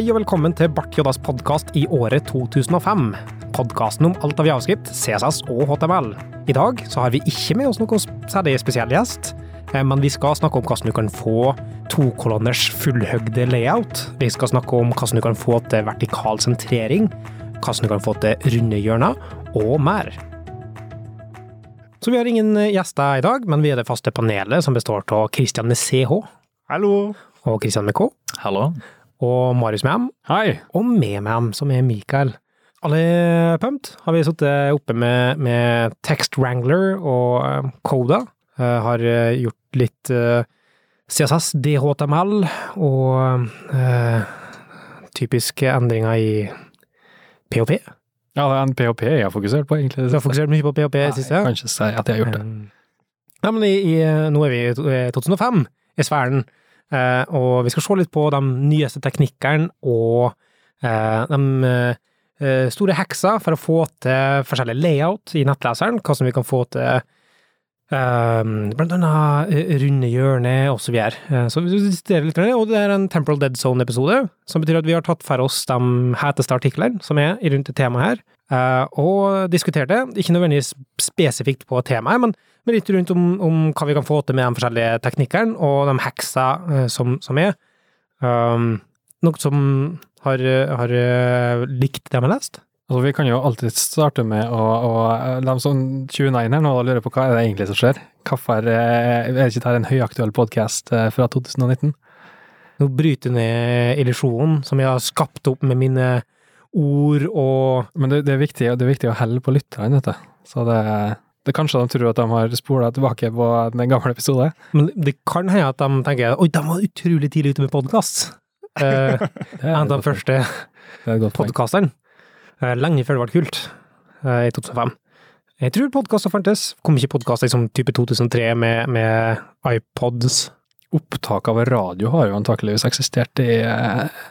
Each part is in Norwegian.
Hei og velkommen til Bart Joddas podkast i året 2005. Podkasten om alt av javascript, CSS og HTML. I dag så har vi ikke med oss noen særlig spesiell gjest, eh, men vi skal snakke om hvordan du kan få tokolonners fullhøgde layout. Vi skal snakke om hvordan du kan få til vertikal sentrering, hvordan du kan få til runde hjørner, og mer. Så vi har ingen gjester i dag, men vi er det faste panelet som består av Christian med CH. Hallo. Og Christian med K. Hallo og Marius med M. Hei! Og med med M, som er Mikael. Alle pumped har vi sittet oppe med, med Text Wrangler og uh, Coda. Uh, har uh, gjort litt CSS, DHTML og typiske endringer i PHP. Ja, det er en PHP jeg har fokusert på, egentlig. Du har fokusert mye på PHP i siste? Jeg kan ikke si at jeg har gjort det. Ja, men i, i, nå er vi i 2005, i sfæren. Eh, og vi skal se litt på de nyeste teknikkene og eh, de eh, store heksa for å få til forskjellig layout i nettleseren, hva som vi kan få til blant annet runde hjørner og så videre. Så vi diskuterer litt, og det er en Temporal Dead Zone-episode, som betyr at vi har tatt for oss de heteste artiklene som er rundt temaet her, og diskutert det. Ikke nødvendigvis spesifikt på temaet, men men litt rundt om, om, hva vi kan få til med de forskjellige teknikkene, og de heksa uh, som, som, er. Um, noe som har, har uh, likt det vi har lest? Altså, vi kan jo alltid starte med å, å De som 29 her nå og lurer på hva er det egentlig som skjer. Hvorfor er ikke dette en høyaktuell podkast fra 2019? Nå bryter ned illusjonen som jeg har skapt opp med mine ord og Men det, det, er, viktig, det er viktig å helle på lytterne, vet du. Så det det Kanskje de tror at de har spola tilbake på den gamle episode? Men det kan hende at de tenker oi, de var utrolig tidlig ute med podkast. Eh, en av de første podkastene. Eh, lenge før det ble kult, eh, i 2005. Jeg tror podkaster fantes. Kom ikke podkaster liksom type 2003 med, med iPods? Opptak av radio har jo antakeligvis eksistert i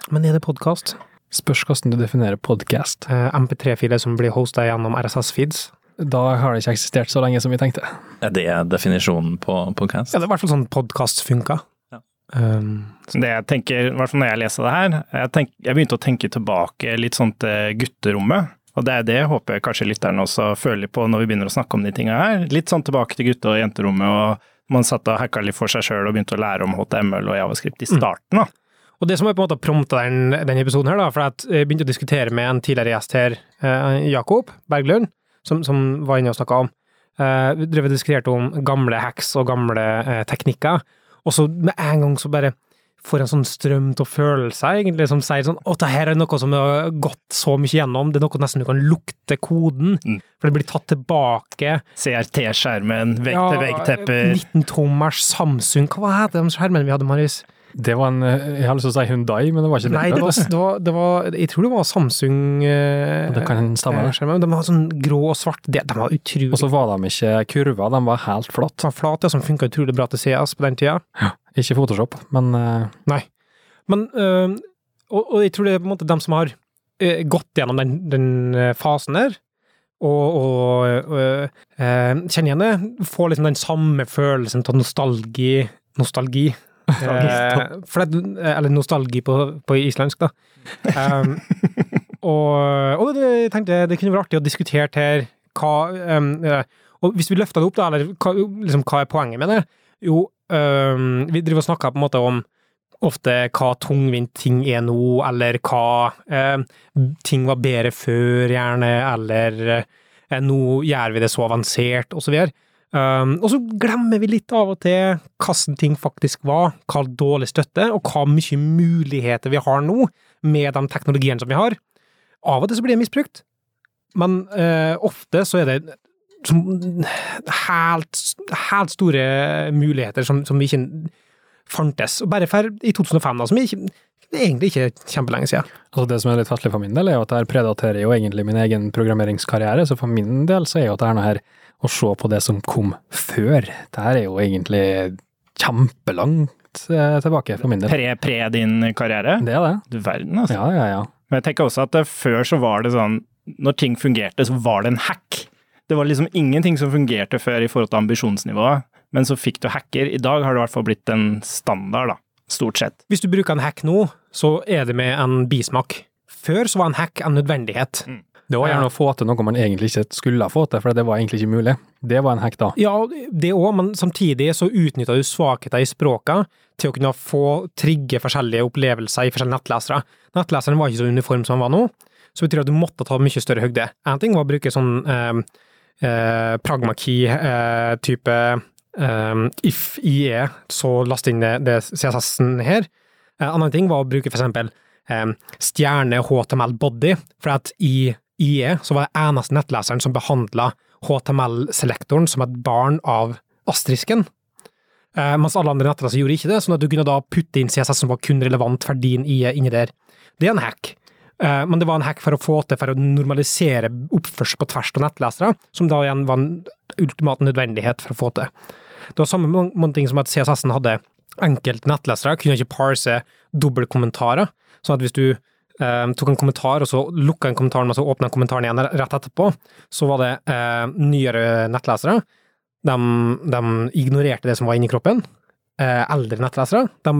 Men er det podkast? Spørs hvordan du definerer podkast. Eh, MP3-filer som blir hosta gjennom RSS-feeds? Da har det ikke eksistert så lenge som vi tenkte. Er det definisjonen på podcast? Ja, det er i hvert fall sånn podkast funka. Ja. Um, det jeg tenker, i hvert fall når jeg leser det her, jeg, tenk, jeg begynte å tenke tilbake litt sånn til gutterommet. Og det er det jeg håper kanskje lytterne også føler på når vi begynner å snakke om de tinga her. Litt sånn tilbake til gutte- og jenterommet, og man satt og hacka litt for seg sjøl og begynte å lære om HTML og javascript i mm. starten. da. Og det som har på en måte prompta den, den episoden her, da, for jeg begynte å diskutere med en tidligere gjest her, eh, Jakob Berglund, som, som var inne og snakka om. Uh, vi drev og diskuterte om gamle hacks og gamle uh, teknikker, og så med en gang så bare får en sånn strøm til følelser, egentlig, som sier sånn Å, det her er noe som har gått så mye gjennom, det er noe nesten du kan lukte koden, mm. for det blir tatt tilbake. CRT-skjermen, vegg-til-vegg-tepper 19-tommers Samsung, hva heter de skjermene vi hadde, Marius? Det var en Jeg har lyst til å si Hundai, men det var ikke det. Nei, det var, det var, det var Jeg tror det var Samsung eh, Det kan stemme. Eh, de var sånn grå og svart. Det, de var utrolig Og så var de ikke kurva, de var helt flate. Flat, ja, som funka utrolig bra til CS på den tida. Ja, ikke Photoshop, men eh. Nei. Men øh, og, og, jeg tror det er på en måte dem som har øh, gått gjennom den, den fasen der, og, og kjenner igjen det, får liksom den samme følelsen av nostalgi Nostalgi Eh, for det, eh, eller nostalgi på, på islandsk, da. Um, og, og det, jeg tenkte det kunne vært artig å diskutere her hva um, Og hvis vi løfter det opp, da, eller hva, liksom, hva er poenget med det? Jo, um, vi driver og snakker på en måte om ofte hva tungvint ting er nå, eller hva eh, ting var bedre før, gjerne, eller eh, nå gjør vi det så avansert, og så videre. Um, og så glemmer vi litt av og til hvordan ting faktisk var, hva dårlig støtte, og hva mye muligheter vi har nå med de teknologiene som vi har. Av og til så blir det misbrukt, men uh, ofte så er det som, helt, helt, store muligheter som, som ikke fantes. Og bare for i 2005, da, som ikke, det er egentlig ikke kjempelenge siden. Altså det som er litt festlig for min del, er jo at det her predaterer jo egentlig min egen programmeringskarriere, så for min del så er jo det her å se på det som kom før. Det her er jo egentlig kjempelangt eh, tilbake for min del. Pre, pre din karriere? Det er det. Du verden, altså. Ja, ja, ja. Men jeg tenker også at før så var det sånn, når ting fungerte, så var det en hack. Det var liksom ingenting som fungerte før i forhold til ambisjonsnivået, men så fikk du hacker. I dag har det i hvert fall blitt en standard, da. Stort sett. Hvis du bruker en hack nå, så er det med en bismak. Før så var en hack en nødvendighet. Det var gjerne å få til noe man egentlig ikke skulle ha fått til, for det var egentlig ikke mulig. Det var en hack da. Ja, det òg, men samtidig så utnytta du svakheter i språka til å kunne få trigge forskjellige opplevelser i forskjellige nettlesere. Nettleseren var ikke så uniform som den var nå, så betyr det at du måtte ta mye større høgde. En ting var å bruke sånn eh, eh, pragma-key-type eh, if IE, så last inn det, det CSS-en her. En annen ting var å bruke for eksempel eh, stjerne HTML body, for at i IE så var det eneste nettleseren som behandla HTML-selektoren som et barn av asterisken. Uh, mens alle andre nettleser gjorde ikke det, sånn at du kunne da putte inn CSS som var kun relevant for din IE inni der. Det er en hack. Eh, men det var en hack for å få til for å normalisere oppførsel på tvers av nettlesere, som da igjen var en ultimat nødvendighet for å få til. Det var samme måte ting som at CSS-en hadde enkelte nettlesere, kunne ikke parse dobbeltkommentarer, sånn at hvis du eh, tok en kommentar, og så lukka en kommentar, og så åpna kommentaren igjen rett etterpå, så var det eh, nyere nettlesere. De, de, ignorerte det som var inni kroppen. Eh, eldre nettlesere de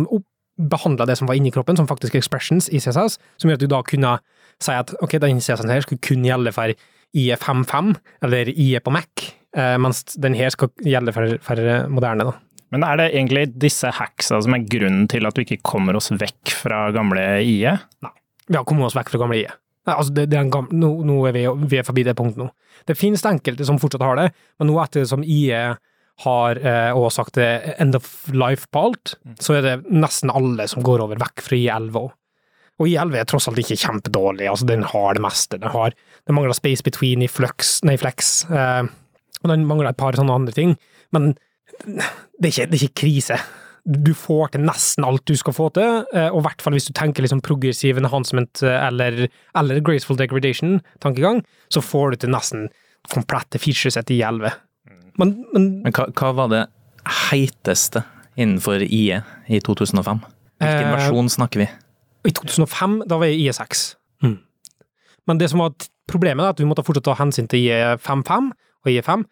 behandla det som var inni kroppen, som faktisk expressions i CSS, som gjør at du da kunne si at ok, den CSS-en her skulle kun gjelde for IE55, eller IE på Mac, eh, mens den her skal gjelde for, for moderne. da. Men er det egentlig disse hacksa som er grunnen til at vi ikke kommer oss vekk fra gamle IE? Nei, Vi har kommet oss vekk fra gamle IE. Nei, altså det, det er en gamle, nå, nå er vi, vi er forbi det punktet nå. Det finnes enkelte som fortsatt har det, men nå etter som IE har eh, også sagt det end of life på alt, så er det nesten alle som går over vekk fra I11 òg. Og I11 er tross alt ikke kjempedårlig, altså den har det meste. Den har, den mangler space between i flux, nei, flex, eh, og den mangler et par sånne andre ting, men det er ikke, det er ikke krise. Du får til nesten alt du skal få til, eh, og i hvert fall hvis du tenker liksom progressive enhancement eh, eller, eller graceful degradation-tankegang, så får du til nesten komplette featureset i 11. Men, men Men hva, hva var det heiteste innenfor IE i 2005? Hvilken Eh, versjon snakker vi? i 2005, da var jeg IE6. Men det som var problemet, er at vi måtte fortsatt ta hensyn til IE55 og IE5.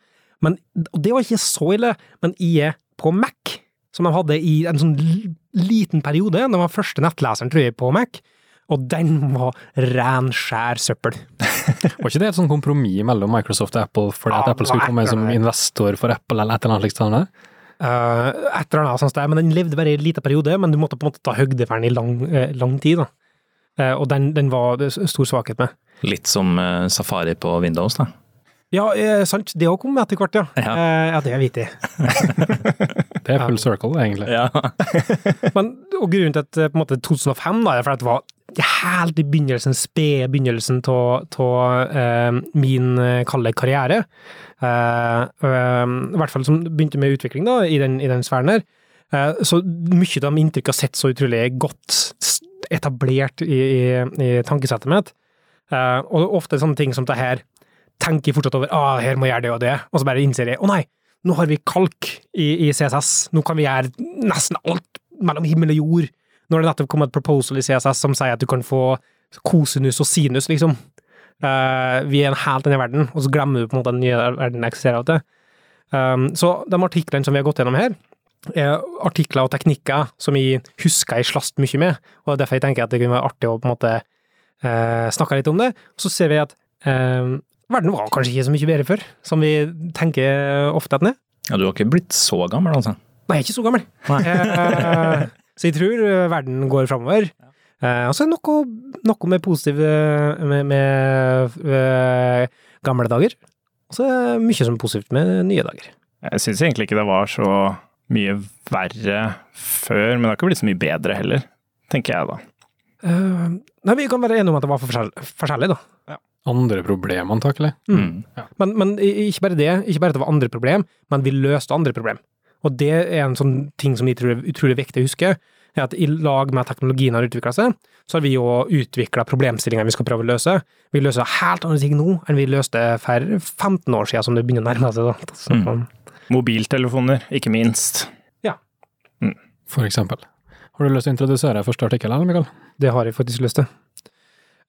Men, og det var ikke så ille, men IE på Mac, som de hadde i en sånn liten periode, det var første nettleseren, tror jeg, på Mac, og den var ren, skjær søppel. Var ikke det et sånn kompromiss mellom Microsoft og Apple fordi at Ja, Apple skulle det var komme som investor for Apple eller et eller annet slikt? sånn? Uh, et eller annet sånt der, men den levde bare i en liten periode, men du måtte på en måte ta høgde for den i lang, eh, lang tid, da. Uh, og den, den var det stor svakhet med. Litt som uh, Safari på Windows, da. Ja, eh, sant, det òg kom etter hvert, ja. Ja. Eh, ja, det er vittig. Det er full circle, egentlig. Ja. Men, og grunnen til at på en måte 2005 da, er for at det helt i begynnelsen, spede begynnelsen av eh, min eh, kalde karriere. Eh, eh, I hvert fall som begynte med utvikling da, i den, i den sfæren der. Eh, så mye av inntrykket har sett så utrolig godt etablert i, i, i tankesettet mitt. Eh, og ofte sånne ting som det her tenker jeg fortsatt over ah, her må jeg gjøre det og det, og så bare innser jeg å nei, nå har vi kalk i, i CSS, nå kan vi gjøre nesten alt mellom himmel og jord. Nå har det nettopp kommet et proposal i CSS som sier at du kan få kosinus og sinus, liksom. Uh, vi er en helt annen verden, og så glemmer du på en måte at den nye verden eksisterer av det. Um, så de artiklene som vi har gått gjennom her, er artikler og teknikker som jeg husker jeg slast mye med, og det er derfor jeg tenker at det kunne være artig å på en måte uh, snakke litt om det. Og så ser vi at uh, verden var kanskje ikke så mye bedre før, som vi tenker ofte at den er. ja, du har ikke blitt så gammel, altså? Nei, jeg er ikke så gammel. Eh, så jeg tror eh, verden går framover. Eh, og så er det noe, noe med positive med, med med gamle dager. Og så er det mye som er positivt med nye dager. Jeg syns egentlig ikke det var så mye verre før, men det har ikke blitt så mye bedre heller, tenker jeg da. Eh, nei, vi kan være enige om at det var forskjell, forskjellig, da. Andre problem, antakelig. Mm. Men, men ikke bare det, ikke bare at det var andre problem, men vi løste andre problem. Og det er en sånn ting som tror er utrolig viktig å huske, er at i lag med at teknologien har utvikla seg, så har vi jo utvikla problemstillinger vi skal prøve å løse. Vi løser helt andre ting nå enn vi løste for 15 år siden, som det begynner å nærme seg. Da. Så, Mm. Mobiltelefoner, ikke minst. Ja. For eksempel. Har du lyst til å introdusere første artikkel, eller, Mikael? Det har jeg faktisk lyst til.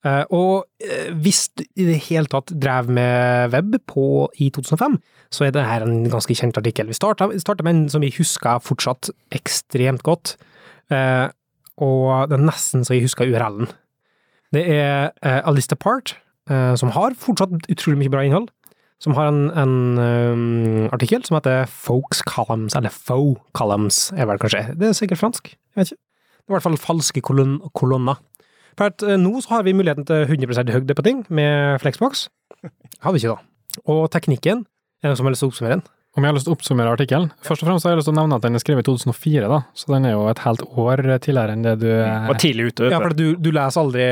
Eh, og eh, hvis du i det hele tatt drev med web på, i 2005, så er det her en ganske kjent artikkel. Vi starta, med en som vi husker fortsatt ekstremt godt. Eh, og det er nesten så jeg husker URL-en. Det er Part, eh, som har fortsatt utrolig mye bra innhold. Som har en, en artikkel som heter Folks Columns, eller Faux Columns, er vel kanskje. Det er sikkert fransk, jeg vet ikke. Det er i hvert fall falske kolon kolonner. For at eh, nå så har vi muligheten til 100 høyde på ting med Flexbox. Har vi ikke da. Og teknikken, er det noen som har lyst til å oppsummere den? Om jeg har lyst til å oppsummere artikkelen? Først og fremst har jeg lyst til å nevne at den er skrevet i 2004, da, så den er jo et helt år tidligere enn det du Var tidlig ute. vet Ja, for du, du leser aldri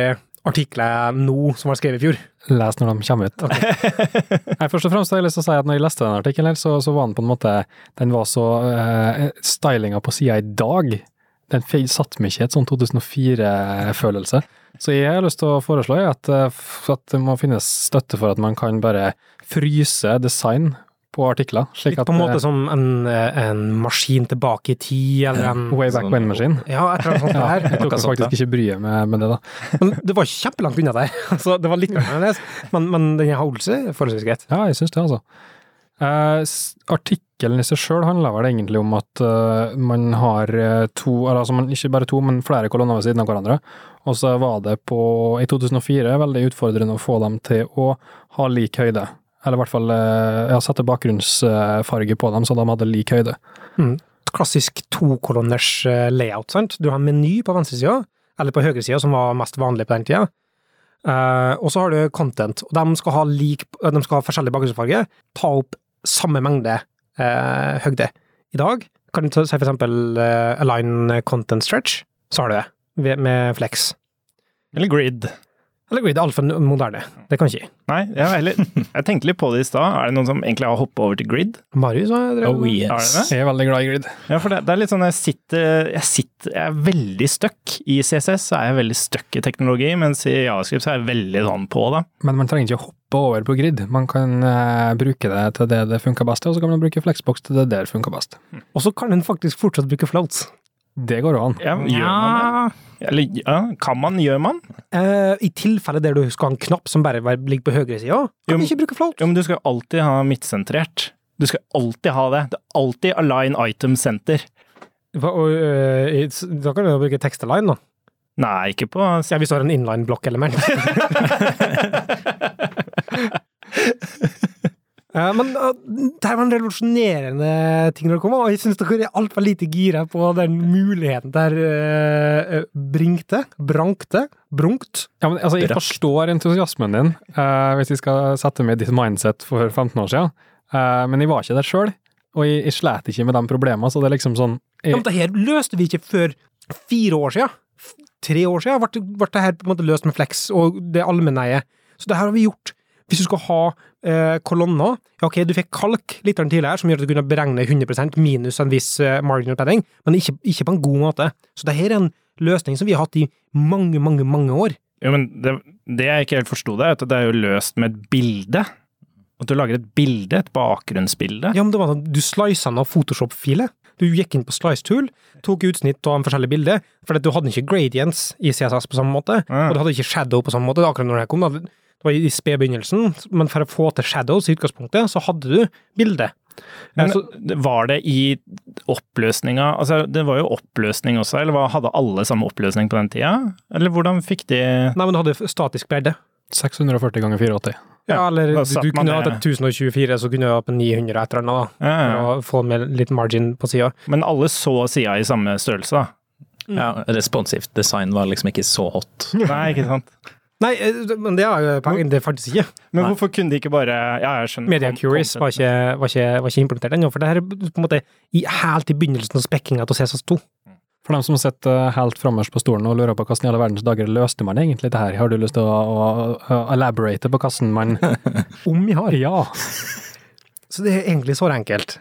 artikler nå som var skrevet i fjor. Les når de kommer ut. Nei, først og fremst har jeg lyst til å si at når jeg leste den artikkelen, så, så var den på en måte Den var så uh, Stylinga på sida i dag, den satte meg ikke i et sånn 2004-følelse. Så jeg har lyst til å foreslå at, eh, at det må finnes støtte for at man kan bare fryse design på artikler. Slik Litt på en måte eh, som en, eh, en maskin tilbake i tid, eller en Way back when-maskin. Ja, et eller annet sånt Ja, jeg tok Noe faktisk ikke bryet med, med det, da. Men det var kjempelangt unna der. Så det var litt annerledes. Men, men den holdelsen holdt seg forholdsvis greit. Ja, jeg syns det, altså. Uh, s- artikkelen i seg sjøl handler vel egentlig om at uh, man har eh, to, eller altså man, ikke bare to, men flere kolonner ved siden av hverandre. Og så var det på, i 2004, veldig utfordrende å få dem til å ha lik høyde. Eller i hvert fall uh, ja, sette bakgrunnsfarge på dem, så de hadde lik høyde. Mm. Klassisk tokolonners layout, sant. Du har en meny på venstresida, eller på høyresida, som var mest vanlig på den tida. Uh, og så har du content, og de skal ha, lik, de skal ha forskjellig bakgrunnsfarge. Ta opp samme mengde eh, høgde. I dag kan du si for eksempel eh, align content stretch, så har du det, med flex. Eller grid. Eller grid, altfor moderne. Det kan ikke. Nei, jeg, heller, jeg tenkte litt på det i stad. Er det noen som egentlig har hoppa over til grid? Marius har drevet Oh yes. Er det det? Jeg er veldig glad i grid. Ja, for det, det er litt sånn jeg sitter Jeg sitter, jeg er veldig stuck. I CSS så er jeg veldig stuck i teknologi, mens i Javascript så er jeg veldig sånn på det. Men man trenger ikke å hoppe over på grid. Man kan uh, bruke det til det det funker best til, og så kan man bruke flexbox til det der funker best. Og så kan en faktisk fortsatt bruke floats. Det går an. Ja, gjør man det? Eller ja, kan man, gjør man? Uh, I tilfelle der du skal ha en knapp som bare ligger på høyresida, Jo, kan du ikke bruke float. Jo, men du skal alltid ha midtsentrert. Du skal alltid ha det. Det er alltid align item center. Hva- og, uh, da kan du bruke bruke tekstalign, da. Nei, ikke på Ja, hvis du har en inline-blokk-element. Eh, Men uh, det var en revolusjonerende ting når det kom, og jeg syns dere er altfor lite gira på den muligheten der uh, bringte, brankte, brunkt. Ja, men altså, Jeg forstår entusiasmen din, eh, hvis jeg skal sette meg i ditt mindset for 15 år siden, Eh, men jeg var ikke der sjøl, og jeg, jeg slet ikke med de problemene, så det er liksom sånn Ja, men det her løste vi ikke før fire år siden. Tre år siden ble, ble det her på en måte løst med flex og det allmenneie. Så det her har vi gjort. Hvis du skal ha eh, kolonner ja, Ok, du fikk kalk litt tidligere, som gjør at du kunne beregne 100 minus en viss eh, marginal padding, men ikke, ikke på en god måte. Så det her er en løsning som vi har hatt i mange, mange, mange år. Jo, men det, det jeg ikke helt forsto, det er at det er jo løst med et bilde. At du lager et bilde, et bakgrunnsbilde. Ja, men det var sånn, Du slisa av Photoshop-filet. Du gikk inn på Slice Tool, tok utsnitt av en forskjellig bilde, for du hadde ikke gradients i CSS på samme måte, Ja. og du hadde ikke shadow på samme måte. akkurat når det kom. Da. Det i spedbegynnelsen, men for å få til shadows i utgangspunktet, så hadde du bildet. Men så, var det i oppløsninga Altså, det var jo oppløsning også, eller hadde alle samme oppløsning på den tida? Eller hvordan fikk de nei, men du hadde statisk bredde. 640 ganger 84. Ja, eller du, du kunne hatt et 1024, så kunne du hatt en 900 et eller annet, da. ja, ja. For å få med litt margin på sida. Men alle så sida i samme størrelse, da? Ja, responsivt design var liksom ikke så hot. Nei, ikke sant? Nei, eh, men det er jo poenget, det faktisk ikke. Men Nei. hvorfor kunne de ikke bare Ja, jeg skjønner. Media Curious var ikke, var ikke, var ikke implementert ennå, for det her er på en måte i, helt i begynnelsen av spekkinga til CSS2. For dem som sitter helt frammest på stolen og lurer på hvordan i alle verdens dager løste man egentlig det her, har du lyst til å, å, å elaborate på hvordan man Om vi har. Ja. Så det er egentlig så enkelt.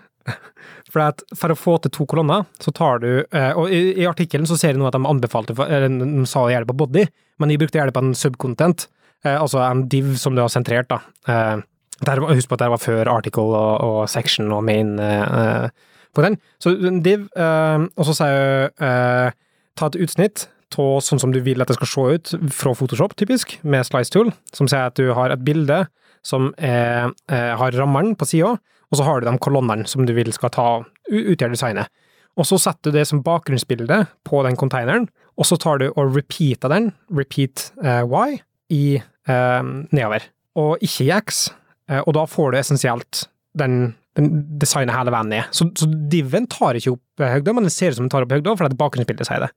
For, at for å få til to kolonner, så tar du eh, Og i, i artikkelen så ser jeg nå at de anbefalte eller De sa å gjøre det på body, men de brukte det på en subcontent. Eh, altså en div som du har sentrert, da. Eh, der, husk på at det var før article og, og section og main eh, på den. Så en div, uh, og så sier jeg uh, ta et utsnitt av sånn som du vil at det skal se ut fra Photoshop, typisk, med Slice Tool, som sier at du har et bilde som er, har rammeren på sida, og så har du de kolonnene som du vil skal ta utgjøre designet. og så setter du det som bakgrunnsbilde på den containeren, og så tar du og repeater den, repeat uh, Y, i uh, nedover, og ikke i X, uh, og da får du essensielt den, den designet hele veien ned. Så, så diven tar ikke opp høyde, men det ser ut som den tar opp høgda, fordi bakgrunnsbildet sier det.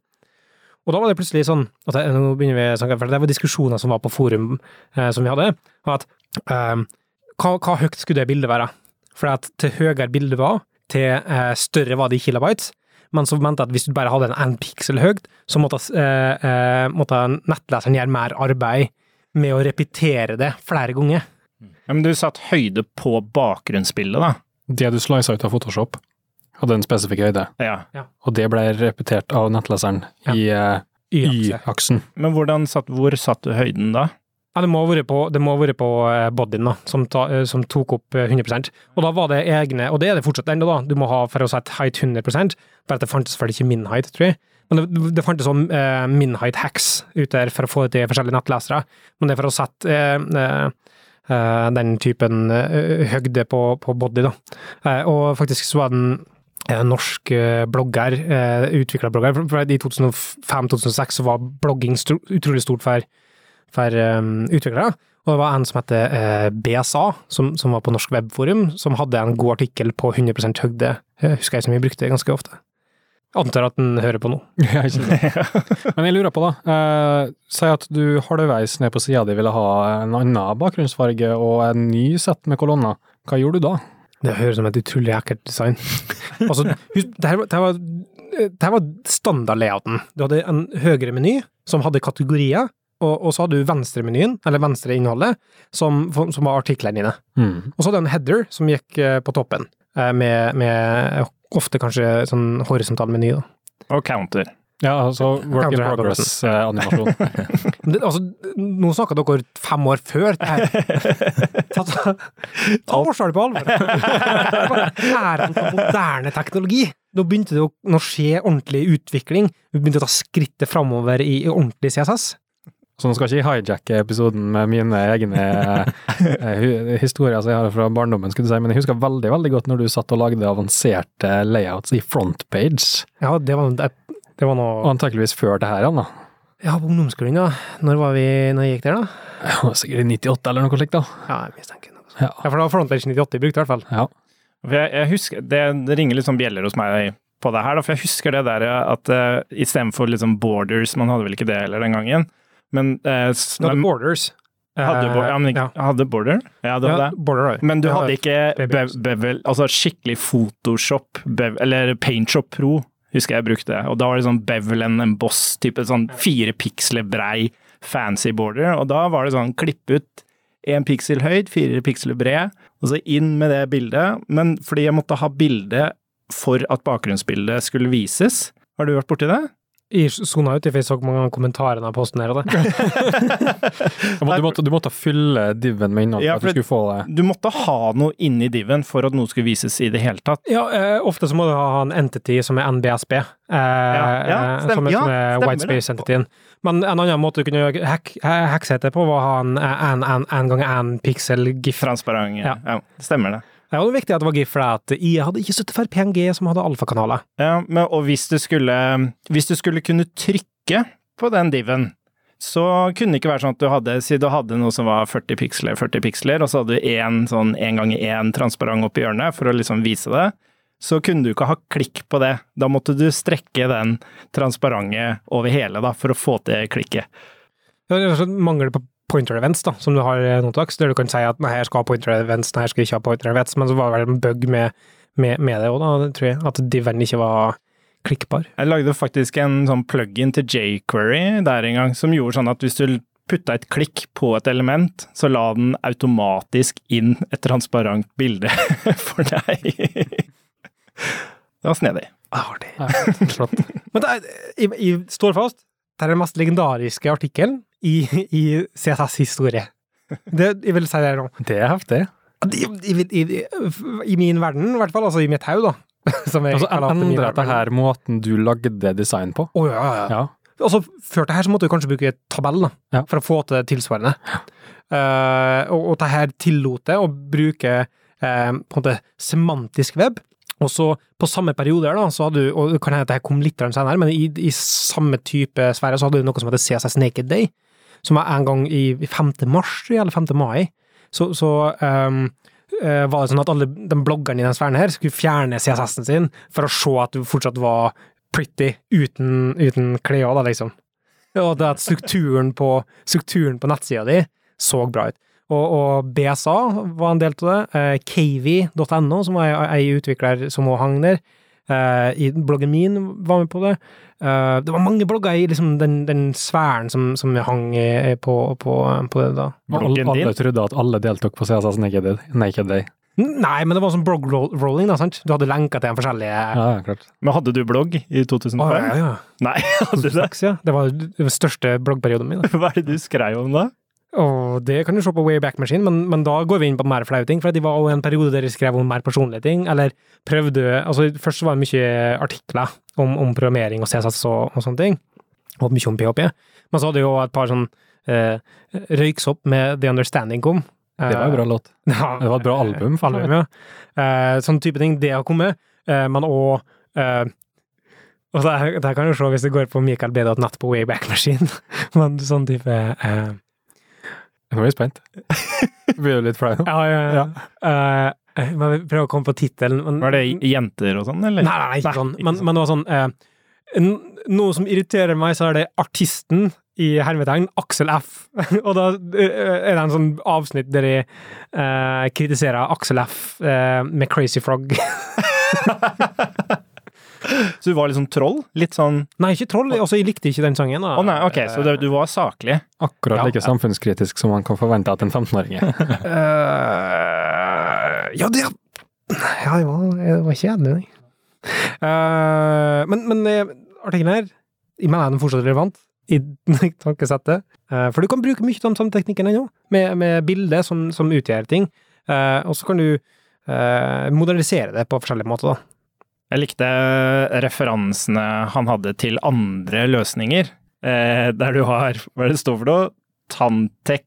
Og da var det plutselig sånn at det, nå begynner vi, å snakke, for det var diskusjoner som var på forum eh, som vi hadde, at eh, hva, hva høyt skulle det bildet være? For at til høyere bildet var, til eh, større var det i kilobytes, men så mente jeg at hvis du bare hadde en én piksel høyt, så måtte, eh, eh, måtte nettleseren gjøre mer arbeid med å repetere det flere ganger. Ja, men du satt høyde på bakgrunnsbildet, da. Det du slisa ut av Photoshop, hadde en spesifikk høyde, Ja. og det ble repetert av nettleseren Ja. i eh, Y-akse. Y-aksen. Men hvordan satt, hvor satt du høyden da? Ja, det må ha vært på, det på eh, bodyen, da, som, ta, eh, som tok opp eh, 100% Og da var det egne, og det er det fortsatt ennå, da, du må ha for å sette height 100 bare at det fantes vel ikke min height, tror jeg. Men det, det fantes sånn eh, min height hacks ute der for å få det til forskjellige nettlesere. Men det er for å sette eh, eh, eh, den typen eh, høgde på, på body, da. Eh, og faktisk så var den en eh, norsk eh, blogger, utvikla blogger, i 2005-2006 så var blogging utrolig stort for for um, utviklere. Og det var en som heter eh, BSA, som, som var på Norsk Webforum, som hadde en god artikkel på 100 høgde. Jeg husker jeg som vi brukte det ganske ofte. Antar at den hører på nå. Ja, ikke sant. Men jeg lurer på, da. Eh, si at du halvveis ned på sida di ville ha en annen bakgrunnsfarge og en ny sett med kolonner. Hva gjorde du da? Det høres ut som et utrolig ekkelt design. altså, husk, det her, var- det her var, det her var standardlayouten. Du hadde en høyere meny som hadde kategorier, og, og så hadde du venstremenyen, eller venstre innholdet, som, som var artiklene dine. Mm. Og så hadde du en header som gikk eh, på toppen, eh, med, med ofte kanskje sånn horisontal meny, da. Og counter. Ja, altså work in progress-animasjon. Altså, nå snakka dere fem år før det her. Ta, ta, ta årsaken på alvor! Æren for moderne teknologi! Nå begynte det å skje ordentlig utvikling. Vi begynte å ta skrittet framover i, i ordentlig CSS. Så nå skal ikke jeg hijacke episoden med mine egne eh, historier som jeg har fra barndommen, skulle du si, men jeg husker veldig veldig godt når du satt og lagde avanserte layouts i frontpage, Ja, det var, det, det var og noe antakeligvis før det her da. Ja, på ungdomsskolen, da. Når var vi når jeg gikk der, da? Det var Sikkert i 98 eller noe slikt, da. Ja, jeg mistenker noe sånt. Ja. Ja, for det var Frontpage 98 brukt, i hvert fall. ja. Jeg, jeg husker, det, det ringer litt sånn bjeller hos meg på det her, da, for jeg husker det der at uh, istedenfor liksom borders, man hadde vel ikke det heller den gangen, men uh, Du hadde Borders. hadde, Eh, bo- ja, men, ja. hadde border? Ja, det var Ja, det. Border. Men du hadde ikke bev, bevel, altså skikkelig Photoshop, bev, eller PaintShop Pro, husker jeg brukte. Og da var det sånn bevel and emboss, type sånn fire piksler brei, fancy border. Og da var det sånn klipp ut én piksel høyt, fire piksler bred, og så inn med det bildet. Men fordi jeg måtte ha bilde for at bakgrunnsbildet skulle vises. Har du vært borti det? Jeg sona ut, for jeg så mange kommentarer av posten her og det. Du måtte, du, måtte, fylle diven med innhold Ja, for at du skulle få det. Du måtte ha noe inni diven for at noe skulle vises i det hele tatt. Ja, eh, ofte så må du ha en entity som er NBSB, eh, ja, stem- som er, som er stemmer white space-entityen. Men en annen måte du kunne gjøre hack, hacks det på, var å ha en en, en, en gang en pixel gif. Transparent. Ja. Ja, stemmer det. Det er viktig at det var gif, for at IA hadde ikke støtte for PNG, som hadde alfakanaler. Ja, men, og hvis du skulle Hvis du skulle kunne trykke på den diven, så kunne det ikke være sånn at du hadde Si du hadde noe som var 40 piksler, 40 piksler, og så hadde du én sånn én ganger én transparent oppi hjørnet for å liksom vise det. Så kunne du ikke ha klikk på det. Da måtte du strekke den transparente over hele, da, for å få til klikket. Altså mangel på pointer events, da, som du har eh, nå til dags, der du kan si at nei, her skal ha pointer events, nei, her skal ikke ha pointer events, men så var det vel en bug med, med, med det òg, da, det tror jeg, at diven ikke var klikkbar. Jeg lagde faktisk en sånn plug-in til jQuery der en gang, som gjorde sånn at hvis du putta et klikk på et element, så la den automatisk inn et transparent bilde for deg. Det var snedig. Artig. Men det er, jeg, jeg står fast, det er den mest legendariske artikkelen i, i CSS-historie. Det, jeg vil si det nå. Det er heftig. I, i, i, I min verden, i hvert fall, altså i mitt hode, da. Som jeg Altså, endret Endra dette her måten du lagde design på? Å, ja, ja, ja. Ja. Altså, før det her så måtte du kanskje bruke tabell, da, Ja. for å få til tilsvarende. Uh, og, og det her tillot det å bruke uh, på en måte semantisk web, Og så, på samme periode da, så hadde du, og det kan hende at det kom litt senere, men i, i samme type sfære så hadde du noe som heter CSS Naked Day, som var en gang i 5. mars, eller 5. mai. Så, så um, var det sånn at alle de bloggerne i den sfæren her skulle fjerne CSS-en sin for å se at du fortsatt var pretty uten, uten klær, da, liksom. Og at strukturen på, strukturen på nettsida di så bra ut. Og, og BSA var en del av det. Eh, Kavy.no, som var ei utvikler som også hang der. Eh, I bloggen min var med på det. Eh, det var mange blogger i liksom, den, den sfæren som, som hang i, på, på, på det da. Alle, Bloggen din? alle trodde at alle deltok på CSS Naked, Naked Day. Nei, men det var sånn blog-rolling, da, sant? Du hadde lenka til en forskjellige Ja, klart. Men hadde du blogg i 2005? Å, ja, ja. Nei, hadde du det? Ja. Det var den største bloggperioden min. Da. Hva er det du skrev om da? Og det kan du se på Wayback Machine, men, men da går vi inn på mer flaue ting. For det var jo en periode der de skrev om mer personlige ting, eller prøvde altså Først var det mye artikler om, om programmering og CSS og, og sånne ting, og mye om PHP. Men så hadde jo et par sånn eh, Røyksopp med The Understanding kom. Det var en bra låt. Ja, Det var et bra album. for album, ja. Eh, sånn type ting. Det har kommet, eh, men òg eh, og der, der kan du se hvis du går på michaelb.nett på Wayback Machine. men sånn type eh, Jeg blir spent. Blir jo litt flau nå. Ja, ja, ja. Uh, men prøver å komme på tittelen. Var det jenter og sånn, eller? Nei, nei, ikke Nei, sånn. ikke Men, sånn. men det var sånn uh, Noe som irriterer meg, så er det artisten i hermetegn, Aksel F. Og da er det en sånn avsnitt der jeg uh, kritiserer Aksel F med Crazy Frog. Så du var liksom troll? Litt sånn Nei, ikke troll. Altså, jeg likte ikke den sangen. Å nei, ok, så det, du var saklig? Akkurat Ja. like samfunnskritisk som man kan forvente at en 15-åring er. uh, ja, det Ja, jeg var, jeg var ikke enig, nei. Eh, men men eh, artikkelen her, jeg mener den fortsatt relevant i tankesettet. Uh, for du kan bruke mye av den samme teknikken ennå, med, med bilder som, som utgjør ting. Uh, og så kan du eh, modernisere det på forskjellige måter, da. Jeg likte referansene han hadde til andre løsninger, eh, der du har Hva er det det står for noe? Tantec,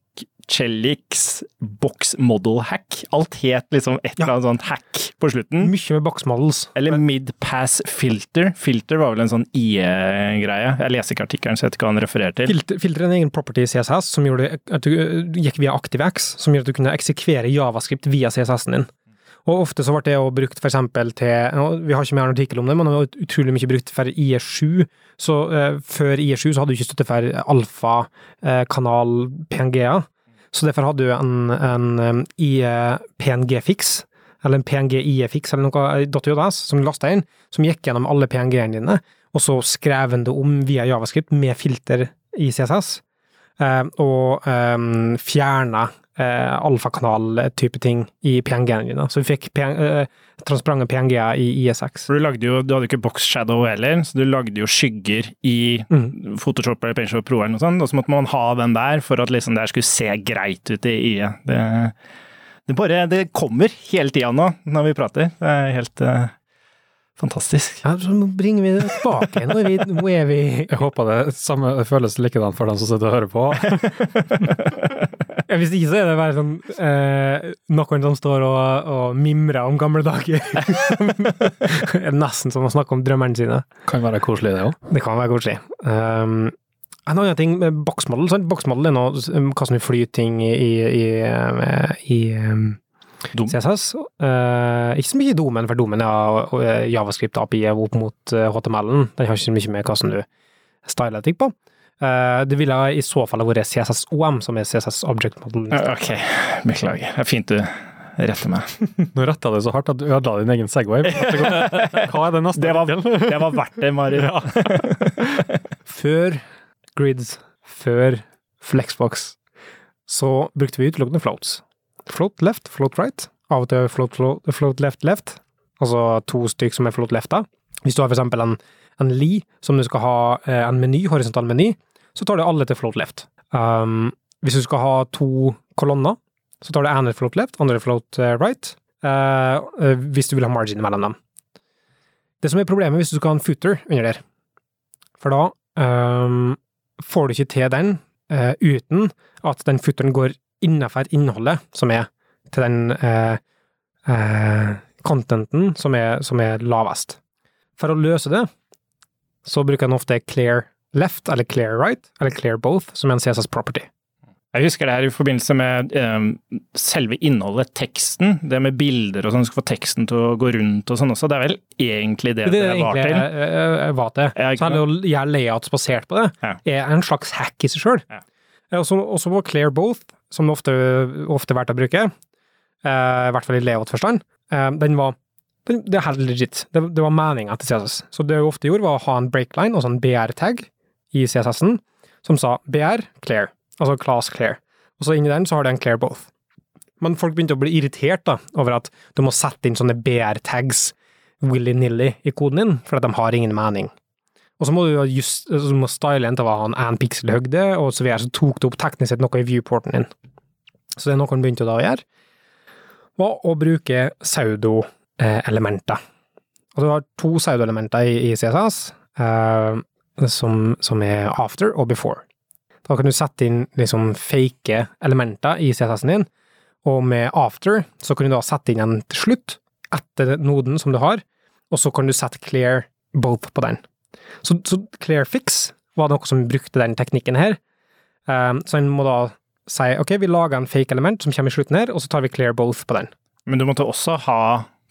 Chelix, Box Model Hack. Alt het liksom et Ja. eller annet sånt hack på slutten. Mye med box models. Eller Mid-Pass Filter. Filter var vel en sånn IE-greie. Jeg leser ikke artikkelen, så jeg vet ikke hva han refererer til. Filter, filter er en egen property i CSS som gjorde at du eh, gikk via ActiveX, som gjorde at du kunne eksekvere javascript via CSS-en din. Og ofte så ble det jo brukt for eksempel til Vi har ikke mer artikkel om det, men det var utrolig mye brukt for IE7. Så eh, før IE7 så hadde du ikke støtte for alfa-kanal PNG-er. Så derfor hadde du en, en IE-PNG-fiks, eller en PNG-IE-fiks, eller noe i .js, som du lasta inn, som gikk gjennom alle PNG-ene dine, og så skrev den det om via javascript med filter i CSS, eh, og um, fjerna eh, alfakanal-type ting i PNG-ene dine. Så vi fikk PN, eh, transparente PNG-er i IE6. For du, lagde jo, du hadde jo ikke box shadow heller, så du lagde jo skygger i Mm. Photoshop eller PaintShop Pro eller noe sånt, og så måtte man ha den der for at liksom det her skulle se greit ut i IE. Det, det bare Det kommer hele tida nå, når vi prater. Det er helt eh, fantastisk. Ja, så bringer vi det tilbake. Nå er vi, nå er vi Jeg håper det samme føles likedan for dem som sitter og hører på. ja, Hvis ikke så er det bare sånn eh, noen som står og, og mimrer om gamle dager. det er nesten som å snakke om drømmene sine. Kan være koselig, det òg. Det kan være koselig. Um, en annen ting med boksmodell, sant? Boksmodell er noe um, hva som flyr ting i, i, i, um, i um, CSS. Uh, ikke så mye i domen, for domen er uh, javascript-API opp mot HTML-en. Den har ikke så mye med hva som du styler ting på. Uh, det ville i så fall ha vært CSS-OM, som er CSS Object Model. Ok, beklager. Det er fint du retter meg. Nå retta du så hardt at du ødela din egen Segway. Hva er det neste? Det var, det var verdt det, Mari. Før grids, før Flexbox, så brukte vi utelukkende floats. Float left, float right. Av og til float, float, float left, left. Altså to stykk som er float left, da. Hvis du har for eksempel en, en li som du skal ha eh, en meny, horisontal meny, så tar du alle til float left. Um, hvis du skal ha to kolonner, så tar du ene float left, andre float eh, right, eh, hvis du vil ha margin mellom dem. Det som er problemet hvis du skal ha en footer under der, for da um, får du ikke til den uh, uten at den footeren går innenfor innholdet som er til den uh, uh, contenten som er, som er lavest. For å løse det, så bruker en ofte clear left, eller clear right, eller clear both, som er en CSS property. Jeg husker det her i forbindelse med um, selve innholdet, teksten. Det med bilder og sånn, du skal få teksten til å gå rundt og sånn også. Det er vel egentlig det Det det, er var til? jeg, jeg var til. Ja, Så er det jo jeg layouts basert på det, Ja. er en slags hack i seg sjøl. Ja. Også, også på Clear Both, som det ofte, ofte er verdt å bruke, uh, i hvert fall i layout-forstand, uh, den var den, det er helt legit. Det, det var meninga til CSS. Så det vi ofte gjorde, var å ha en breakline, altså en BR-tag, i CSS-en, som sa BR clear, altså class clear. Og så inni den så har du en clear both. Men folk begynte å bli irritert da, over at du må sette inn sånne BR-tags willy-nilly i koden din, for at de har ingen mening. Og så må du just, så må style en til å ha en én piksel høgde, og så videre, så tok det opp teknisk sett noe i viewporten din. Så det er noe han begynte da å gjøre, var å bruke pseudo-elementer. Og du har to pseudo-elementer i, i CSS, eh, som, som er after og before. Da kan du sette inn liksom fake elementer i CSS-en din, og med after så kan du da sette inn en til slutt, etter noden som du har, og så kan du sette clear both på den. Så, så clear fix var noe som brukte den teknikken her. Um, så en må da si ok, vi lager en fake element som kommer i slutten her, og så tar vi clear both på den. Men du måtte også ha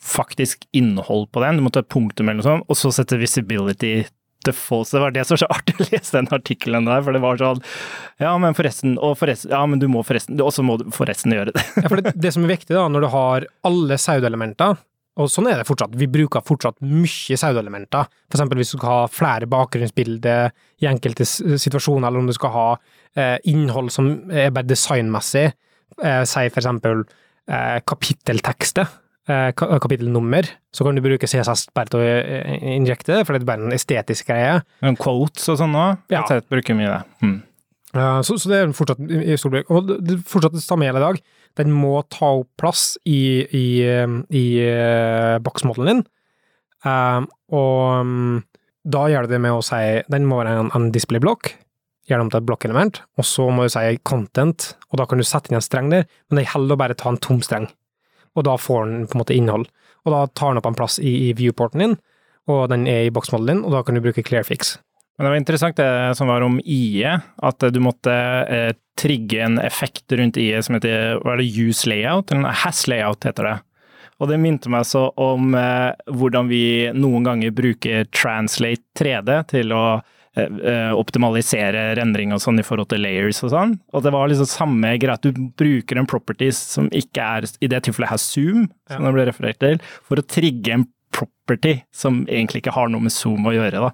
faktisk innhold på den. Du måtte ha punktum eller noe sånt, og så sette visibility default. Det var det som var så artig å lese den artikkelen der, for det var sånn Ja, men forresten, og forresten, ja, men du må forresten, og så må du forresten gjøre det. Ja, for det, det som er viktig da, når du har alle pseudoelementer, og sånn er det fortsatt, vi bruker fortsatt mye pseudoelementer, for eksempel hvis du skal ha flere bakgrunnsbilder i enkelte situasjoner, eller om du skal ha eh, innhold som er bare designmessig, eh, si for eksempel eh, kapitteltekster, ka kapittelnummer, så kan du bruke CSS bare til å eh, injekte det, for det er bare en estetisk greie. Men quotes og sånn òg, Ja. Jeg bruker mye det. Mm. Så, så det er fortsatt i stor bruk. Og det, fortsatt det samme gjelder i dag. Den må ta opp plass i, i, i boksmodellen din. Um, og um, da gjør det det med å si Den må være en, en display-blokk. Gjør det til et blokkelement. Og så må du si content, og da kan du sette inn en streng der, men det holder å bare ta en tom streng. Og da får den på en måte innhold. Og da tar den opp en plass i, i viewporten din, og den er i boksmodellen din, og da kan du bruke clearfix. Men det var interessant det som var om IE, at du måtte eh, trigge en effekt rundt IE som heter hva er det, use layout, eller has layout heter det. Og det minte meg så om eh, hvordan vi noen ganger bruker translate 3D til å optimalisere rendring og sånn i forhold til layers og sånn. Og det var liksom samme greia, at du bruker en properties som ikke er, i det tilfellet her zoom, som det ble referert til, for å trigge en property som egentlig ikke har noe med zoom å gjøre, da.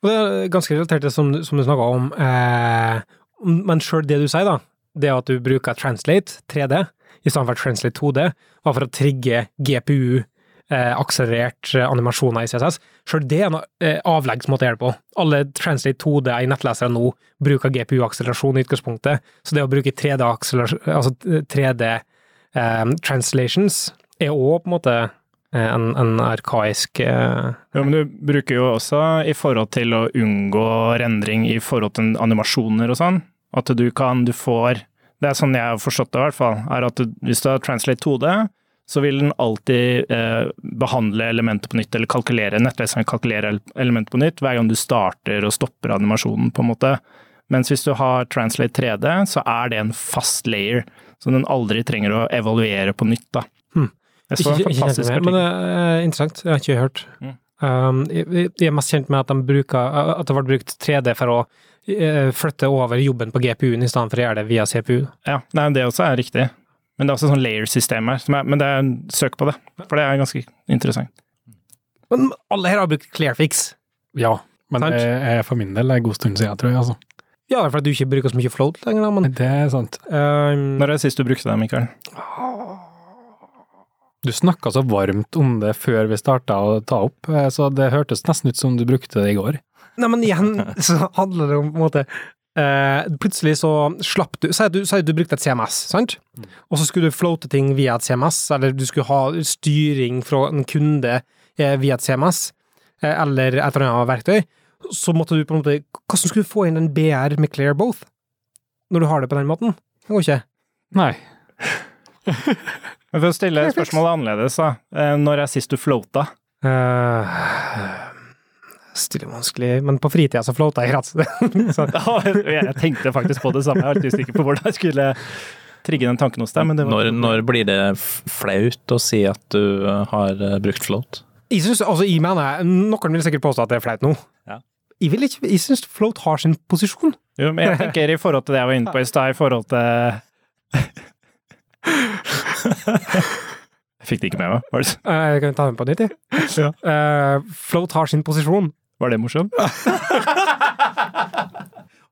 Og det er ganske relatert til som, som du snakka om, eh, men sjøl det du sier, da, det at du bruker translate 3D i stedet for translate 2D, var for å trigge GPU eh, akselerert eh, animasjoner i CSS. Sjøl det er en eh, som å gjøre på. Alle translate 2D i nettlesere nå bruker GPU-akselerasjon i utgangspunktet, så det å bruke 3D, altså 3D eh, translations er òg på en måte eh, en, en arkaisk eh, Jo, men du bruker jo også i forhold til å unngå rendring i forhold til animasjoner og sånn, at du kan, du får Det er sånn jeg har forstått det i hvert fall, er at du, hvis du har translate 2D, så vil den alltid eh, behandle elementet på nytt, eller kalkulere, nettleseren kalkulerer elementet på nytt hver gang du starter og stopper animasjonen, på en måte. Mens hvis du har translate 3D, så er det en fast layer, som den aldri trenger å evaluere på nytt, da. Hmm. Så en Ikke, ikke kjent fantastisk men artikkel. det er interessant. Jeg har ikke hørt. Mm. Um, jeg, jeg er mest kjent med at, de bruker, at det ble brukt 3D for å eh, flytte over jobben på GPU-en i stedet for å gjøre det via CPU. Ja, nei, det også er riktig. Men det er også sånn layer-system her. Som er, men det er søk på det, for det er ganske interessant. Men alle her har brukt Clearfix. Ja, men Sant. det er for min del en god stund siden, tror jeg. altså. Ja, det er fordi du ikke bruker så mye float lenger, da, men Det er sant. um, Når er det sist du brukte det, Mikael? Du snakka så varmt om det før vi starta å ta opp, eh, så det hørtes nesten ut som du brukte det i går. Nei, men igjen så handler det om på en måte Plutselig så slapp du Si at du, du brukte et CMS, sant? Og så skulle du floate ting via et CMS, eller du skulle ha styring fra en kunde eh, via et CMS, eh, eller et eller annet verktøy. Så måtte du på en måte Hvordan skulle du få inn en BR med Clear Both? Når du har det på den måten? Det går ikke. Nei. Men for å stille spørsmålet annerledes, da. Eh, Når er sist du floata? Uh, stille vanskelig, men på fritida så floata jeg gratis. så, Ja, jeg tenkte faktisk på det samme, jeg er alltid usikker på hvordan jeg skulle trigge den tanken hos deg, men det var Når, når blir det flaut å si at du har eh, brukt float? jeg synes, altså, jeg mener, Noen vil sikkert påstå at det er flaut nå. Ja. Jeg, vil ikke, jeg syns float har sin posisjon. Jo, men jeg tenker i forhold til det jeg var inne på i stad, i forhold til Jeg fikk det ikke med meg. Var det, Eh, jeg kan ta den på nytt, jeg. Ja. Uh, float har sin posisjon. Var det morsomt?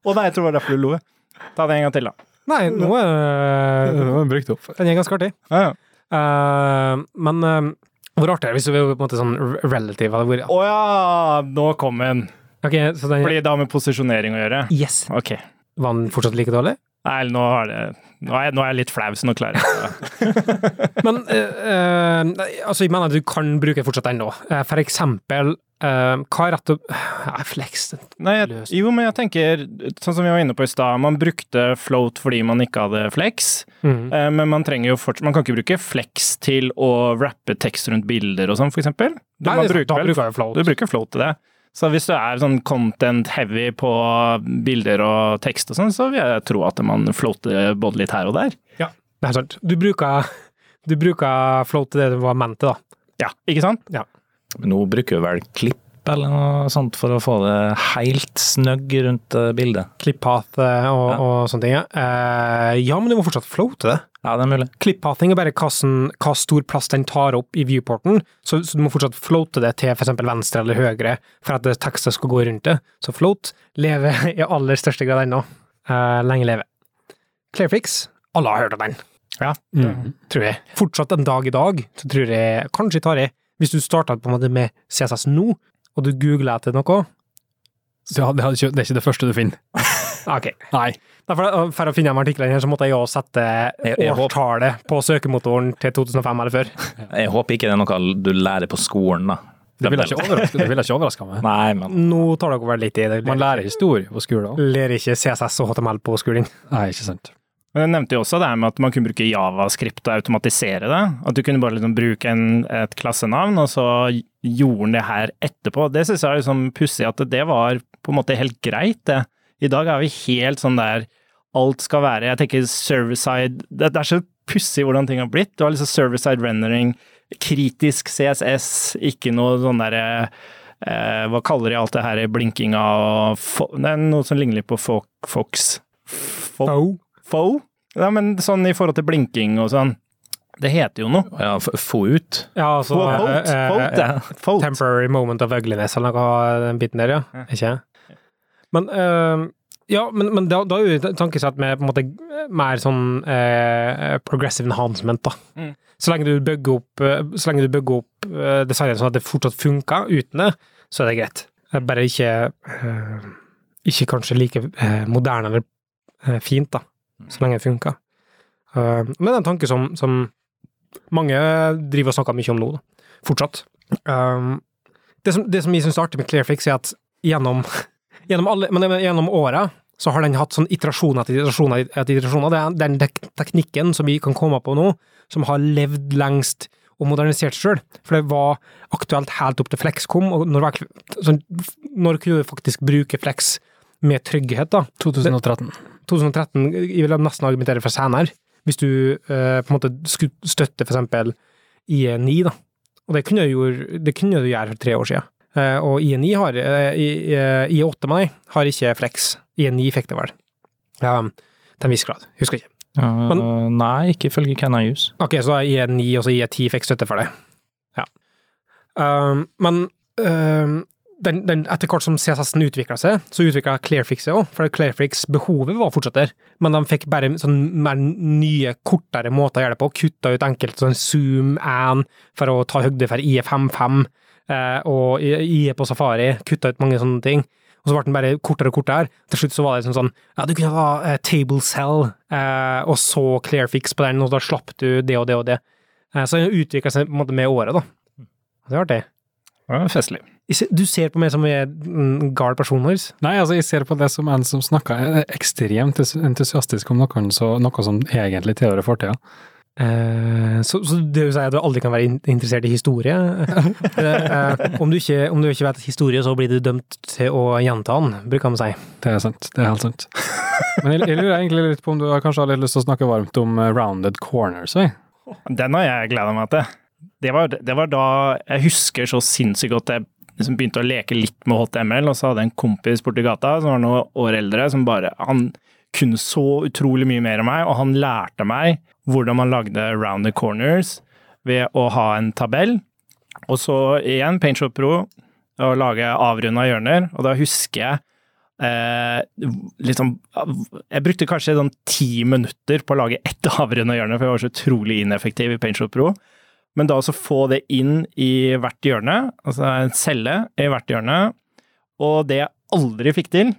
Å nei, jeg tror det var derfor du lo. Ta det en gang til, da. Nei, nå er Det er brukt opp. den er ganske artig. Ja, ja. Uh, men uh, hvor artig er det hvis du er på en måte sånn relative? Å hvor, Å ja, nå kom den. Okay, så den, Fordi det har med posisjonering å gjøre. Yes. Ok. Var den fortsatt like dårlig? Nei, nå, har det, nå, er jeg, nå er jeg litt flau, så nå klarer jeg ikke Men uh, eh, altså, jeg mener at du kan bruke fortsatt ennå. Eh, for eksempel, eh, hva er rett og Nei, Flex Nei, jeg, jo, men jeg tenker, sånn som vi var inne på i stad, man brukte float fordi man ikke hadde flex, mm. uh, men man trenger jo fortsatt, man kan ikke bruke flex til å rappe tekst rundt bilder og sånn, for eksempel. Du, Nei, er bruker da bruker jeg float. Du bruker float til det. Så hvis du er sånn content heavy på bilder og tekst og sånn, så vil jeg tro at man floater både litt her og der. Ja, Det er sant. Du bruker, du bruker float til det du var ment til, da. Ja, ikke sant? Men nå bruker du vel klipp eller noe sånt for å få det helt snøgg rundt eh, bildet? Clip-path eh, og, Ja. og sånne ting. ja. Eh, ja, men du må fortsatt floate det. Ja, det er mulig. Clip-pathing er bare hva, hva stor plass den tar opp i viewporten, så, så du må fortsatt floate det til f.eks. venstre eller høyre for at det tekstet skal gå rundt det. Så float lever i aller største grad ennå. Eh, lenge leve. Clearfix, alle har hørt om den. Ja. Mm. tror jeg. Fortsatt en dag i dag, så tror jeg Kanskje tar jeg Hvis du starta på en måte med CSS nå, og du googler etter noe Så ja, det, er ikke, det er ikke det første du finner. Ok. Nei. Derfor, for å finne de artiklene her, så måtte jeg også sette Jeg- jeg håper- årstallet på søkemotoren til 2005 eller før. Jeg håper ikke det er noe du lærer på skolen, da. Det ville ikke overraske, ikke overraska meg. Nei, men Nå tar dere vel litt i det. Man lærer historie på skolen òg. Lærer ikke CSS og HTML på skolen. Nei, ikke sant. Men jeg nevnte jo også det med at man kunne bruke javascript og automatisere det. At du kunne bare liksom bruke en, et klassenavn, og så gjorde den det her etterpå. Det syns jeg er liksom pussig at det var på en måte helt greit, det. I dag er vi helt sånn der alt skal være Jeg tenker server-side Det, det er så pussig hvordan ting har blitt. Du har liksom server-side rendering, kritisk CSS, ikke noe sånn derre eh, Hva kaller de alt det her blinkinga og Det er noe som ligner litt på fo Fox. Fo. Fo? Ja, men sånn i forhold til blinking og sånn. Det heter jo noe. ja, få ut. Ja, altså Få Foat, eh, foat, eh, ja. Temporary moment of ugliness eller noe, den biten der, ja. Ja. Ikke? Men eh, ja, men, men da, da er jo et tankesett med på en måte mer sånn eh, progressive enhancement, da. Mm. Så lenge du bygger opp, eh, så lenge du bygger opp eh, designet sånn at det fortsatt funker uten det, så er det greit. Eh, Bare ikke eh, ikke kanskje like eh, moderne eller eh, fint, da, så lenge det funker. Uh, men det er en tanke som, som mange driver og snakker mye om nå, da. Fortsatt. Um, det, som, det som jeg syns er artig med Clearfix, er at gjennom, gjennom, alle, men gjennom året så har den hatt sånn iterasjoner etter iterasjoner. etter iterasjoner. Det er den tek teknikken som vi kan komme på nå, som har levd lengst og modernisert sjøl. For det var aktuelt helt opp til Flex kom, og når, sånn, når kunne du faktisk bruke Flex med trygghet, da? 2013. 2013 jeg vil nesten argumentere for senere, hvis du eh, på en måte skulle støtte for eksempel IE9, da. Og det kunne, du gjøre, det kunne du gjøre for tre år siden. Eh, og IE9 har, eh, I- eh, IE8 med deg, har ikke Flex. IE9 fikk det vel. Ja, til en viss grad. Husker ikke. Men- nei, ikke ifølge Can I Use. Ok, så IE9 og så IE10 fikk støtte for det. Ja. Um, men um, den, den, etter hvert som CSS-en utvikla seg, så utvikla Clearfix seg òg, for Clearfix-behovet var fortsatt der, men de fikk bare sånn mer nye, kortere måter å gjøre det på, kutta ut enkelte sånn Zoom 1 for å ta høyde for IE55, eh, og IE på Safari, kutta ut mange sånne ting. Og så ble den bare kortere og kortere. Til slutt så var det sånn sånn Ja, du kunne ha eh, Table Cell, eh, og så Clearfix på den, og da slapp du det og det og det. Eh, så den utvikla seg på en måte med året, da. Det er artig. Var festlig. Du ser på meg som en gal person, hans? Nei, altså, jeg ser på det som en som snakker ekstremt entusiastisk om noe, så, noe som egentlig tilhører fortida. Eh, så, så det vil si at du aldri kan være interessert i historie? Eh, om, du ikke, om du ikke vet historie, så blir du dømt til å gjenta den, bruker de si. Det er sant. Det er helt sant. Men jeg, jeg lurer egentlig litt på om du kanskje har litt lyst til å snakke varmt om rounded corners, jeg. Den har jeg gleda meg til. Det var, det var da jeg husker så sinnssykt godt jeg liksom begynte å leke litt med HTML, og så hadde jeg en kompis borti gata som var noen år eldre, som bare Han kunne så utrolig mye mer enn meg, og han lærte meg hvordan man lagde round the corners ved å ha en tabell. Og så igjen PaintShop Pro, å lage avrunda hjørner, og da husker jeg Eh, liksom, jeg brukte kanskje sånn ti minutter på å lage ett avrunda hjørne, for jeg var så utrolig ineffektiv i PaintShop Pro. Men da også få det inn i hvert hjørne, altså en celle i hvert hjørne, og det jeg aldri fikk til,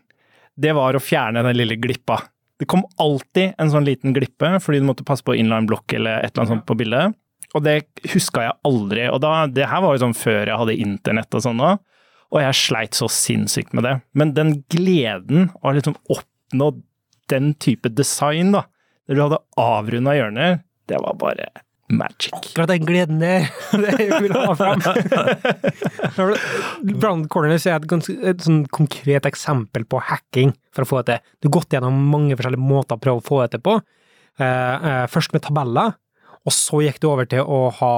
det var å fjerne den lille glippa. Det kom alltid en sånn liten glippe, fordi du måtte passe på inline block eller et eller annet sånt på bildet. Og det huska jeg aldri. Og da, det her var jo sånn før jeg hadde internett og sånn òg. Og jeg sleit så sinnssykt med det. Men den gleden av å liksom oppnå den type design, da, der du hadde avrunda hjørner, det var bare magic. Akkurat den gleden der, det jeg vil ha fram. Brown Corners er et, ganske, et sånn konkret eksempel på hacking for å få det til. Du har gått gjennom mange forskjellige måter å prøve å få det til på. Uh, uh, først med tabeller, og så gikk du over til å ha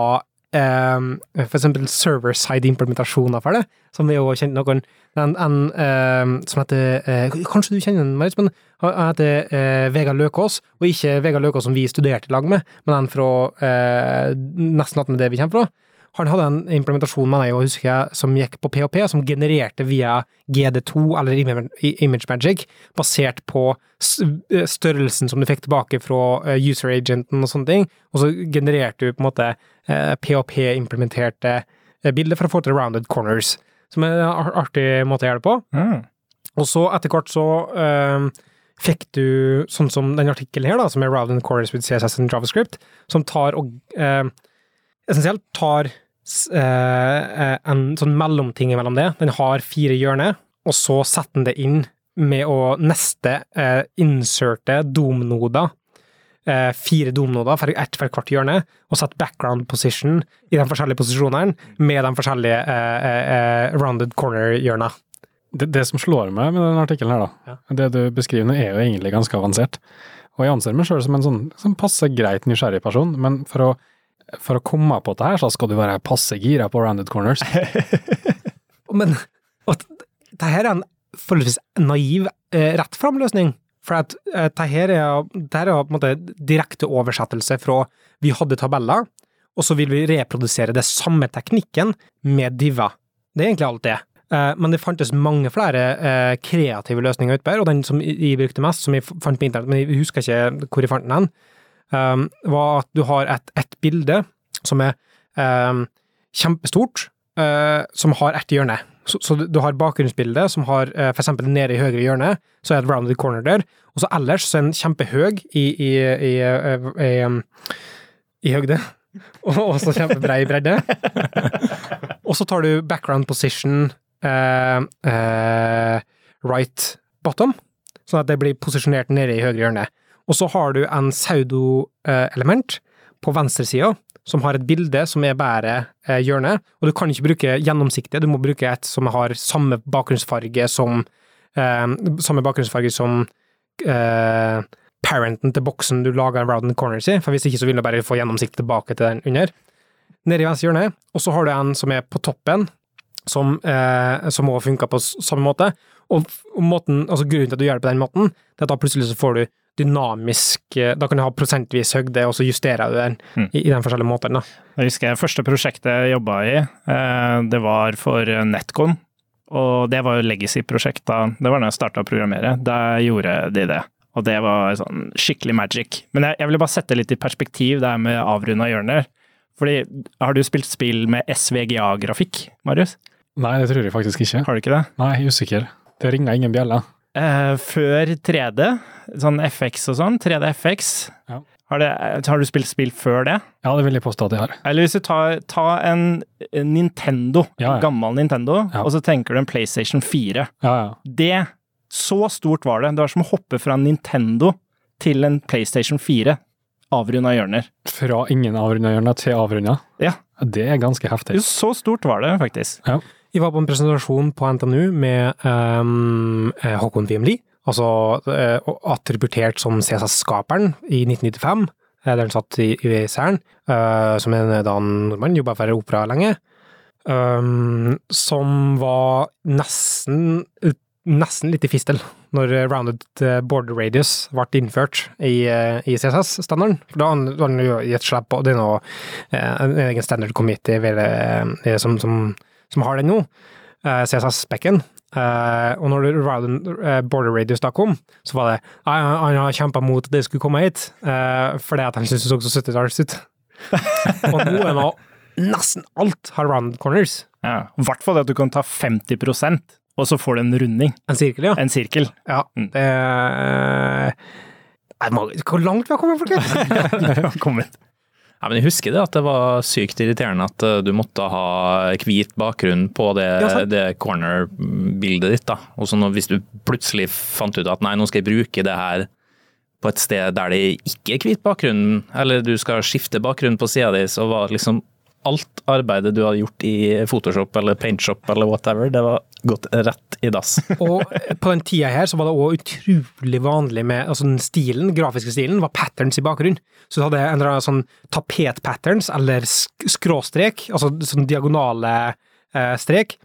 eh, for eksempel server-side-implementasjoner for det, som vi jo kjente noen en, en eh, som heter eh, Kanskje du kjenner den, Marit? men han heter eh, Vegard Løkås, og ikke Vegard Løkås som vi studerte i lag med, men en fra eh, nesten attmed det vi kommer fra. Han hadde en implementasjon, mener jeg, husker jeg, som gikk på PHP, som genererte via GD2 eller Image Magic, basert på eh, størrelsen som du fikk tilbake fra eh, user agenten og sånne ting, og så genererte du på en måte eh, PHP-implementerte bilder for å få til rounded corners, som er en artig måte å gjøre det på. Mm. Og så etter hvert så eh, fikk du, sånn som den artikkelen her, da, som er Rounded Corners with CSS and JavaScript, som tar og eh, essensielt tar eh, en sånn mellomting mellom det. Den har fire hjørner, og så setter den det inn med å neste eh, inserte domnoder. Eh, fire domnoder, ett for hvert hjørne, og sette background position i de forskjellige posisjonene med de forskjellige eh, eh, eh, rounded corner-hjørna. Det, det som slår meg med denne artikkelen her, da, det du beskriver nå, er jo egentlig ganske avansert. Og jeg anser meg sjøl som en sånn, som passe greit nysgjerrig person, men for å, for å komme på det her, så skal du være passe gira på rounded corners. Men at det her er en forholdsvis naiv, eh, rett fram-løsning. For at uh, det her er, det på en måte direkte oversettelse fra vi hadde tabeller, og så vil vi reprodusere det samme teknikken med diver. Det er egentlig alt det. Uh, men det fantes mange flere uh, kreative løsninger ute og den som jeg brukte mest, som jeg fant på internett, men jeg husker ikke hvor jeg fant den um, var at du har et, et bilde som er um, kjempestort, som har ett hjørne. Så, så du- har bakgrunnsbildet som har eh, eksempel nede i høyre hjørne, så er det rounded corner der, og så ellers så er den kjempehøy i, i, i, eh, i, um, i høgde, og og så kjempebrei bredde. og så tar du background position eh, eh, right bottom, sånn at det blir posisjonert nede i høyre hjørne. Og så har du en pseudo-element på venstresida, som har et bilde som er bare eh, hjørne, og du kan ikke bruke gjennomsiktig, du må bruke et som har samme bakgrunnsfarge som eh, samme bakgrunnsfarge som eh, parenten til boksen du lager round corners i, for hvis ikke så vil du bare få gjennomsikt tilbake til den under. Nede i venstre hjørne, og så har du en som er på toppen, som, eh, som også funker på samme måte. Og, og måten, altså grunnen til at du gjør det på den måten, det er at da plutselig så får du dynamisk eh, Da kan du ha prosentvis høgde, og så justerer du den Mm. i, i den forskjellige måten. Da. Jeg husker jeg første prosjektet jeg jobba i, eh, det var for Netcon. Og det var jo legacy-prosjekt da. Det var da jeg starta å programmere. Da gjorde de det. Og det var sånn skikkelig magic. Men jeg, jeg ville bare sette litt i perspektiv det her med avrunda hjørner. Fordi har du spilt spill med SVGA-grafikk, Marius? Nei, det tror jeg faktisk ikke. Har du ikke det? Nei, jeg er usikker. Det ringer ingen bjeller. Eh, før 3D, sånn FX og sånn, 3D FX, Ja. har, det, har du spilt spill før det? Ja, det vil jeg påstå at jeg har. Eller hvis du tar, tar en en Nintendo, Ja, ja. en gammel Nintendo, Ja. og så tenker du en PlayStation 4. Ja, ja. Det, så stort var det. Det var som å hoppe fra en Nintendo til en PlayStation 4. avrunda hjørner. Fra ingen avrunda hjørner til avrunda. Ja. Det er ganske heftig. Jo, så stort var det faktisk. Vi var på en presentasjon på NTNU med um, Håkon Wiemli, altså uh, attributert som CSS-skaperen i 1995, eh, der han satt i, Cern, uh, som en da nordmann, jobba for Opera lenge, um, som var nesten nesten litt i fistel når rounded border radius ble innført i, i CSS-standarden. Da har han jo gitt slett på det er noe, en egen standard committee som, som som har den nå, CSS-spekken. Uh, og når rounded border radius da kom, så var det Han, han har kjempa mot at det skulle komme hit, fordi at han syntes det så så 70-talls ut. og nå er nå nesten alt har round corners. Ja, I hvert fall det at du kan ta 50% og så får du en runding. En sirkel, ja. En sirkel. Ja, Mm. det Nei, må- Hvor langt vi har kommet, folkens? vi har kommet. Ja, men jeg husker det at det var sykt irriterende at eh, du måtte ha hvit bakgrunn på det, Ja, det corner-bildet ditt. da. Og så når, hvis du plutselig fant ut at nei, nå skal jeg bruke det her på et sted der det ikke er hvit bakgrunn, eller du skal skifte bakgrunn på sida di, så var liksom alt arbeidet du hadde gjort i Photoshop eller Paintshop eller whatever, det var gått rett i dass. Og på den tida her så var det òg utrolig vanlig med altså den stilen, grafiske stilen, var patterns i bakgrunnen. Så du hadde en eller annen sånn tapetpatterns eller sk skråstrek, altså sånn diagonale eh, strek.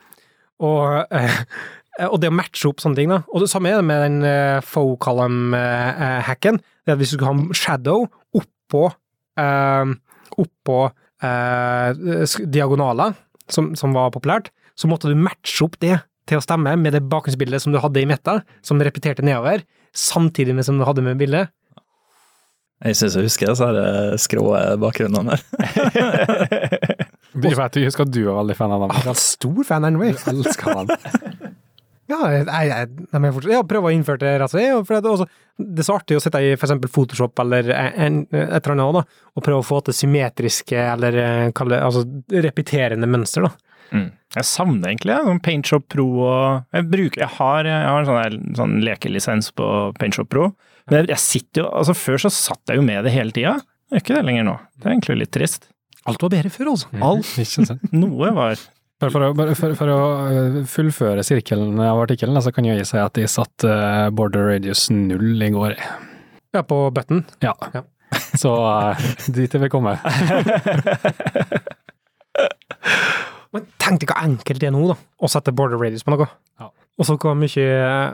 Og, eh, og det å matche opp sånne ting, da. Og det samme er det med den eh, faux column-hacken. det er at hvis du skulle ha en shadow oppå eh, oppå eh, diagonaler, som, som var populært, så måtte du matche opp det til å stemme med det bakgrunnsbildet som du hadde i meta, som repeterte nedover, samtidig med som du hadde med bildet. Jeg syns jeg husker disse her, eh, skrå bakgrunnene der. Jeg vet, husker at du er veldig fan av dem. Jeg er stor fan anyway. Jeg elsker han Ja, jeg, jeg, jeg, jeg prøver å innføre det Altså. Det, er også, det er så artig å sitte i for eksempel Photoshop eller en, et eller annet, da, og prøve å få til symmetriske eller eh, kalle, altså, repeterende mønster. da. Mm. Jeg savner egentlig ja, sånn Paintshop Pro og Jeg bruker, jeg har, jeg har en sånn, sånn lekelisens på Paintshop Pro. Men jeg, jeg sitter jo Altså, før så satt jeg jo med det hele tida. Gjør ikke det lenger nå. Det er egentlig litt trist. Alt var bedre før, altså. Alt. Ikke sant? Noe var For, for, å, for, for å fullføre sirkelen av artikkelen, så kan jeg si at de satt øh, border radius null i går. Ja, på button. Ja. Ja. Så øh, dit er vi kommet. Men tenk deg hvor enkelt det er nå, da, å sette border radius på noe. Ja. Og så hvor mye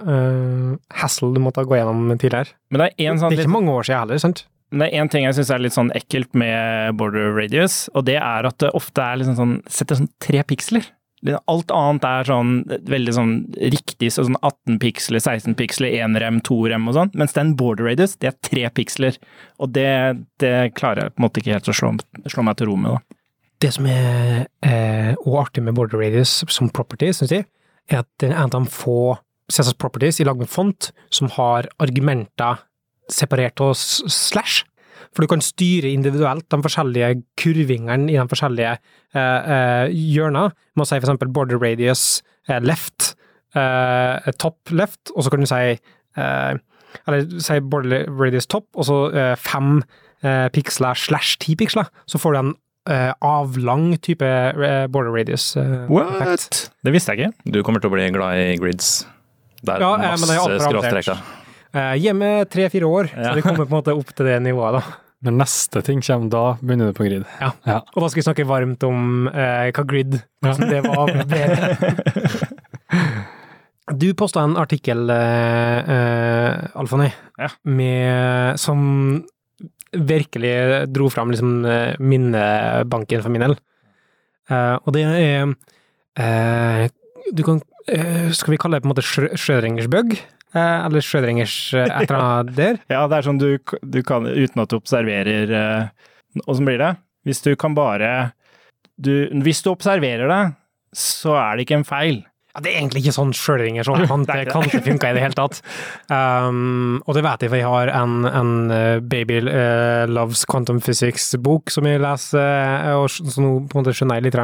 uh, hassle du måtte gå gjennom tidligere. Men det er sånn Det er ikke mange år siden heller, sant? Men det er én ting jeg syns er litt sånn ekkelt med border radius, og det er at det ofte er liksom sånn Setter sånn tre piksler. Alt annet er sånn veldig sånn riktig, så sånn 18 piksler, 16 piksler, 1 rem, 2 rem og sånn, mens den border radius, det er tre piksler. Og det, det klarer jeg på en måte ikke helt å slå, slå meg til ro med, da. Det som er eh, artig med border radius som property, syns jeg, er at det er en av de få CSS properties i lag med font som har argumenter separert av slash. For du kan styre individuelt de forskjellige kurvingene i de forskjellige eh, hjørnene. hjørner. Med å si for eksempel border radius eh, left, eh, top left, og så kan du si eh, Eller si border radius top, og så eh, fem eh, piksler slash ti piksler. Så får du en eh, avlang type eh, border radius-effekt. Det visste jeg ikke. Du kommer til å bli glad i grids. Det er Ja, men det masse skråstreker. Uh, hjemme tre-fire år, Ja. så vi kommer på en måte opp til det nivået. da. Når neste ting kommer, da begynner du på grid. Ja. Ja. Og da skal vi snakke varmt om uh, hva grid hvordan det var. Du posta en artikkel, uh, uh, Alfani, Ja. som virkelig dro fram liksom, eh, minnebanken for min del. Uh, og det er uh, Du kan uh, Skal vi kalle det på en måte Schrødringers bug? Eller Schrødringers et eller annet der? Ja, det er sånn du, du kan, uten at du observerer Åssen blir det? Hvis du kan bare du, Hvis du observerer det, så er det ikke en feil. Ja, det er egentlig ikke sånn sjølringer som kante, kante funka i det hele tatt. Um, og det vet jeg, for jeg har en, en uh, Baby uh, Loves Quantum Physics-bok som jeg leser, uh, og så nå på en måte skjønner jeg litt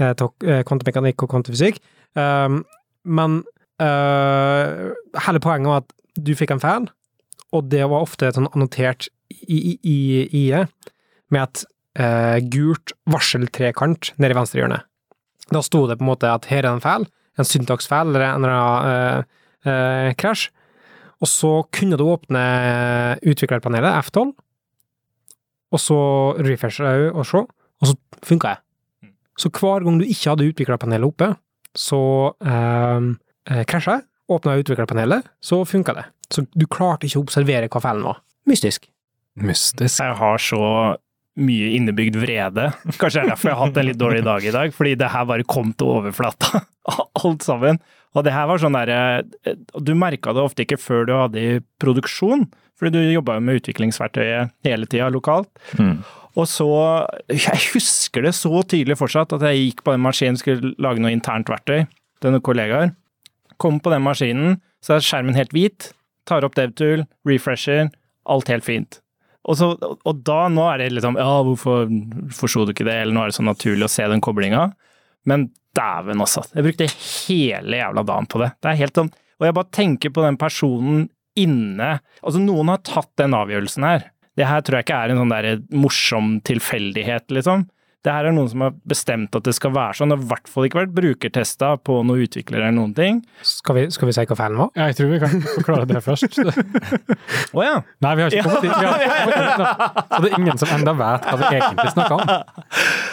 uh, kvantemekanikk og kvantumfysikk. Um, men uh, hele poenget var at du fikk en feil, og det var ofte sånn annotert i, i, i IE med et eh, gult varseltrekant nede i venstre hjørne. Da sto det på en måte at her er en feil, en syntaksfeil eller en eller annen eh, eh, krasj. Og så kunne du åpne utviklerpanelet, F12, og så refreshe jeg og se, og så funka det. Så hver gang du ikke hadde utviklerpanelet oppe, så eh, eh, krasja jeg, åpna utviklerpanelet, så funka det. Så du klarte ikke å observere hva feilen var. Mystisk. Mystisk. Jeg har så mye innebygd vrede. Kanskje det er derfor jeg har hatt en litt dårlig dag i dag, fordi det her bare kom til overflata, alt sammen. Og det her var sånn derre Du merka det ofte ikke før du hadde i produksjon, fordi du jobba jo med utviklingsverktøyet hele tida lokalt. Mm. Og så Jeg husker det så tydelig fortsatt, at jeg gikk på den maskinen, skulle lage noe internt verktøy til noen kollegaer. Kom på den maskinen, så er skjermen helt hvit. Tar opp DevTool, refresher, alt helt fint. Og, så, og da, nå er det liksom Ja, hvorfor forsto du ikke det? Eller nå er det så naturlig å se den koblinga. Men dæven også. Jeg brukte hele jævla dagen på det. Det er helt sånn Og jeg bare tenker på den personen inne Altså, noen har tatt den avgjørelsen her. Det her tror jeg ikke er en sånn der morsom tilfeldighet, liksom. Det her er noen som har bestemt at det skal være sånn. Det har i hvert fall ikke vært brukertesta på noen utviklere eller noen ting. Skal vi, skal vi si hva fanen var? Jeg tror vi kan forklare det først. Å ja. Nei, vi har ikke kommet dit. Har. Så det er ingen som enda vet hva vi egentlig snakker om.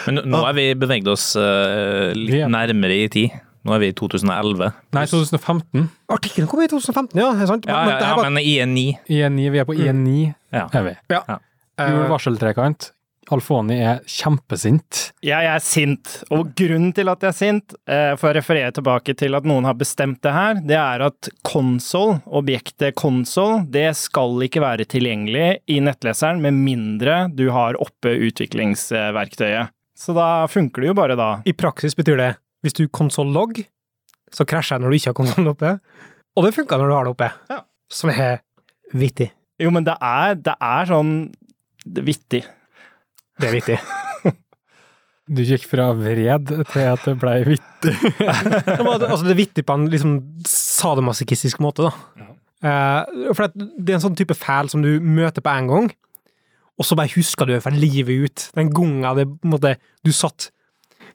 Men nå- er vi beveget oss uh, litt ja. nærmere i tid. Nå er vi i 2011. Nei, 2015. Artikkelen kom i 2015, ja. er sant? Ja, Men ja, ja men IE9 IE9, vi er på IE9, Ja. er vi. Ja. Ja. Gul Eh, varseltrekant. Alfoni er kjempesint. Jeg er sint, og grunnen til at jeg er sint, eh, for å referere tilbake til at noen har bestemt det her, det er at konsol, objektet konsol, det skal ikke være tilgjengelig i nettleseren med mindre du har oppe utviklingsverktøyet. Så da funker det jo bare da. I praksis betyr det hvis du konsoll logg, så krasjer jeg når du ikke har konsollen oppe. Og det funka når du har det oppe. Ja. Som er vittig. Jo, men det er, det er sånn vittig. Det er vittig. Du gikk fra vred til at det ble vittig. Altså, det er vittig på en liksom sadomasochistisk måte, da. Ja. for det er en sånn type fæl som du møter på en gang, og så bare husker du det for livet ut. Den gangen det, måte, du satt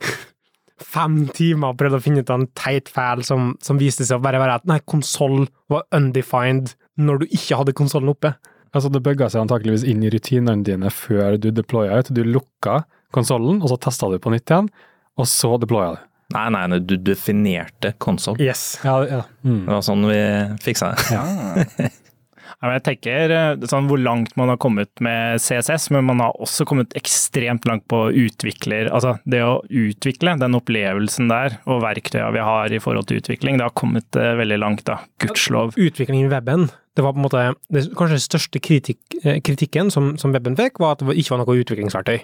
fem timer og prøvde å finne ut av en teit fæl som, som viste seg å bare være at nei, konsoll var undefined når du ikke hadde konsollen oppe. Altså, det bugga seg antakeligvis inn i rutinene dine før du deploya ut. Du lukka konsollen, og så testa du på nytt igjen, og så deploya du. Nei, nei, nei, du definerte konsoll. Yes. Ja, ja. Mm. Det var sånn vi fiksa det. Ja, jeg tenker eh, sånn hvor langt man har kommet med CSS, men man har også kommet ekstremt langt på utvikler. Altså det å utvikle, den opplevelsen der, og verktøya vi har i forhold til utvikling, det har kommet eh, veldig langt, da. Gudskjelov. Utviklingen i weben, det var på en måte det, Kanskje den største kritikk, eh, kritikken som, som weben fikk, var at det ikke var noe utviklingsverktøy.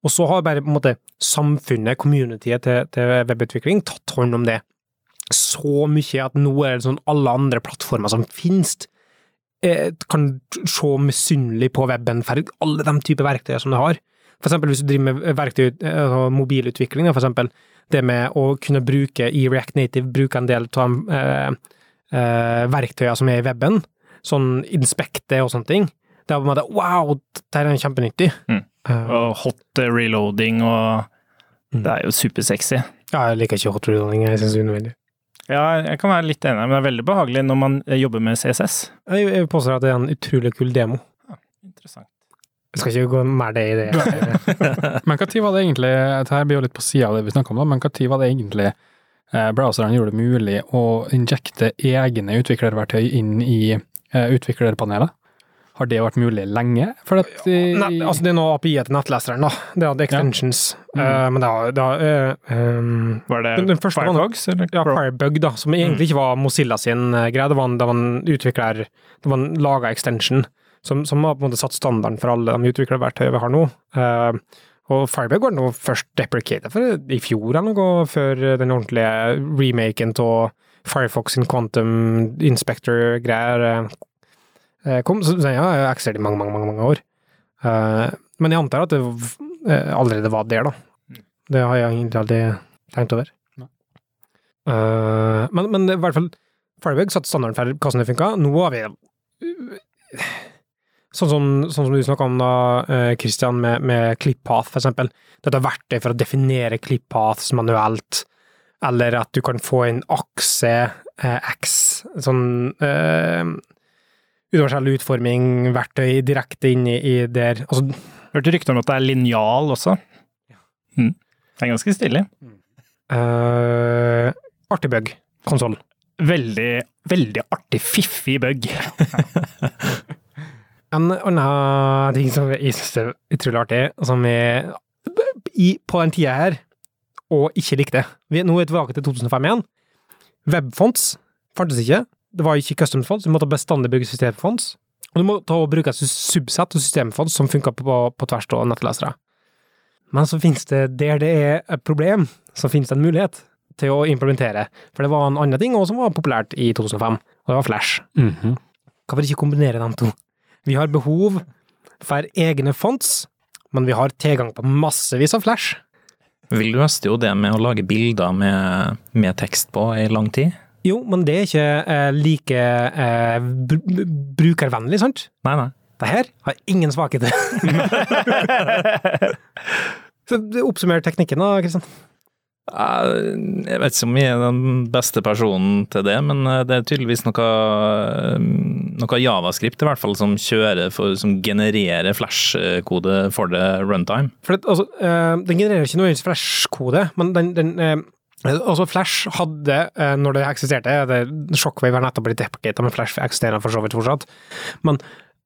Og så har bare på en måte samfunnet, communityet til, til webutvikling, tatt hånd om det så mye at nå er det sånn alle andre plattformer som finnes, eh, kan se misunnelig på weben for alle de typer verktøy som det har. For eksempel hvis du driver med verktøy, eh, altså mobilutvikling, for eksempel det med å kunne bruke i React Native, bruke en del av de eh, verktøyene som er i weben, sånn inspekte og sånne ting. Det er på en måte wow, det er kjempenyttig. Mm. Eh, Og hot reloading og Mm. Det er jo supersexy. ja, jeg liker ikke hot reloading, jeg synes det er unødvendig. Ja, jeg kan være litt enig, men det er veldig behagelig når man eh, jobber med CSS. Jeg, påstår at det er en utrolig kul demo. Interessant. Jeg skal ikke gå mer det i det. Men når var det egentlig Dette blir jo litt på sida av det vi snakker om, da, men når var det egentlig browserne gjorde det mulig å injekte egne utviklerverktøy inn i eh, utviklerpanelet? Har det vært mulig lenge? For at i- Nei, altså det er noe API til nettleseren, da. Det hadde extensions. Mm. Uh, men det har, det har eh, um, Var det Den- den Firebugs? Eller? Ja, Firebug, da, som egentlig ikke var Mozilla sin eh, greie. Det var en, det var en utvikler Det var en laga extension som, som har på en måte satt standarden for alle de utviklerverktøyene vi har nå. Eh, og Firebug var nå først deprecated for i fjor eller noe, før den ordentlige remaken av Firefox sin Quantum Inspector-greier eh, eh, kom. Så ja, jeg har eksistert i mange, mange, mange, mange år. Eh, men jeg antar at det allerede var der, da. Det har jeg egentlig aldri tenkt over. Men, men i hvert fall Firebug satte standarden for hvordan det funka. Nå har vi Sånn som, sånn som du snakka om da, eh, Christian, med, med ClipPath, for eksempel. Dette er verktøy for å definere ClipPaths manuelt, eller at du kan få en akse eh, X, sånn eh, universell utforming, verktøy direkte inn i, i der. Altså, Hørte rykter om at det er linjal også. Mm. Det er ganske stilig. Uh, artig bug. Konsoll. Veldig, veldig artig, fiffig bug. En annen ting som jeg synes er utrolig artig, som jeg i, på den tida her, og ikke likte vi, Nå er vi tilbake til 2005 igjen. Webfonts fantes ikke. Det var ikke custom fonts, du måtte bestandig bruke systemfonts. Og du måtte bruke subsett og systemfonts som funka på, på tvers av nettlesere. Men så finnes det, der det er et problem, så finnes det en mulighet til å implementere. For det var en annen ting også som var populært i 2005, og det var Flash. Mhm. Hvorfor ikke kombinere de to? Vi har behov for egne fonts, men vi har tilgang på massevis av flash. Vi løste jo det med å lage bilder med, med tekst på i lang tid. Jo, men det er ikke eh, like eh, br br brukervennlig, sant? Nei, nei. Det her har ingen svakheter. Oppsummer teknikken da, Kristian. Jeg vet ikke om jeg er den beste personen til det, men eh, det er tydeligvis noe, eh, noe javascript i hvert fall som kjører for, som genererer flash-kode for det runtime. For det, altså, eh, den genererer ikke noe Flash-kode, men den, den Altså, Flash hadde, når det eksisterte det Shockwave har nettopp blitt deprecata, men Flash eksisterer for så vidt fortsatt. Men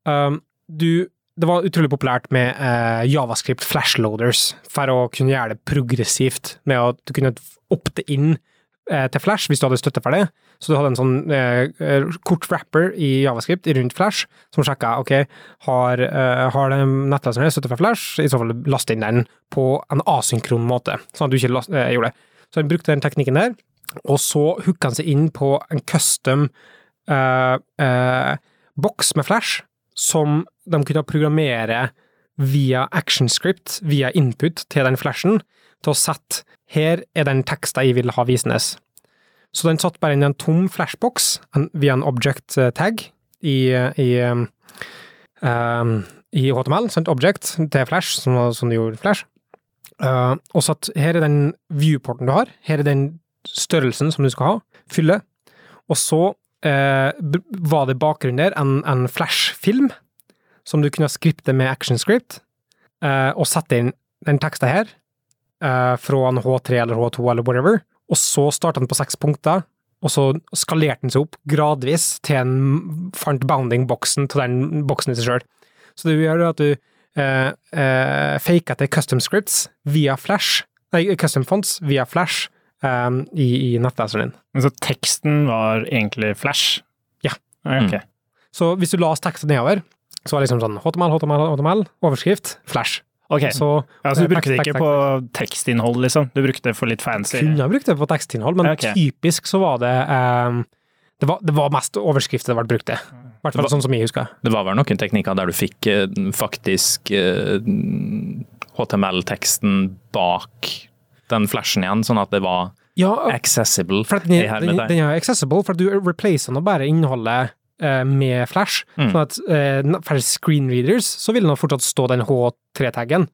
um, du Det var utrolig populært med eh, javascript flashloaders for å kunne gjøre det progressivt, med at du kunne opte inn eh, til Flash hvis du hadde støtte for det. Så du hadde en sånn eh, eh, kort wrapper i javascript rundt Flash, som sjekka ok, har, eh, har nettleseren støtte for Flash, i så fall laste inn den på en asynkron måte, sånn at du ikke last, eh, gjorde det. Så han brukte den teknikken der, og så hooka han seg inn på en custom eh, boks med Flash, som de kunne programmere via actionscript, via input til den flashen, til å sette her er den teksten jeg vil ha visende. Så den satt bare inn i en tom flashbox via en object eh, tag i, i, um, i HTML, sendt object til flash, som, som du gjorde flash. Uh, og så at her er den viewporten du har, her er den størrelsen som du skal ha, fylle, og så uh, var det bakgrunnen der en, en flash-film som du kunne skripte med ActionScript, eh, og sette inn den teksten her, eh, fra en H3 eller H2 eller whatever, og så startet den på seks punkter, og så skalerte den seg opp gradvis til en fant bounding-boksen til den boksen i seg sjøl. Så det gjør at du eh, eh, faker til custom scripts via Flash, nei, custom fonts via Flash eh, i, i nettleseren din. Men så teksten var egentlig Flash? Ja. Ok. Så hvis du las teksten nedover, så var det liksom sånn HTML, HTML, HTML, overskrift, Flash. Ok, Så ja, så du eh, brukte det ikke på tekstinnhold, liksom? Du brukte det for litt fancy? Kunne ha brukt det på tekstinnhold, men okay. typisk så var det eh, det, var, det var mest overskrifter det ble brukt til. I hvert fall sånn som jeg husker. Det var vel noen teknikker der du fikk eh, faktisk eh, HTML-teksten bak den flashen igjen, sånn at det var Ja, accessible for den, den, den er accessible, for at du replacer nå bare innholdet med Flash. Mm. Sånn at eh, for screenreaders så vil det nå fortsatt stå den H3-taggen.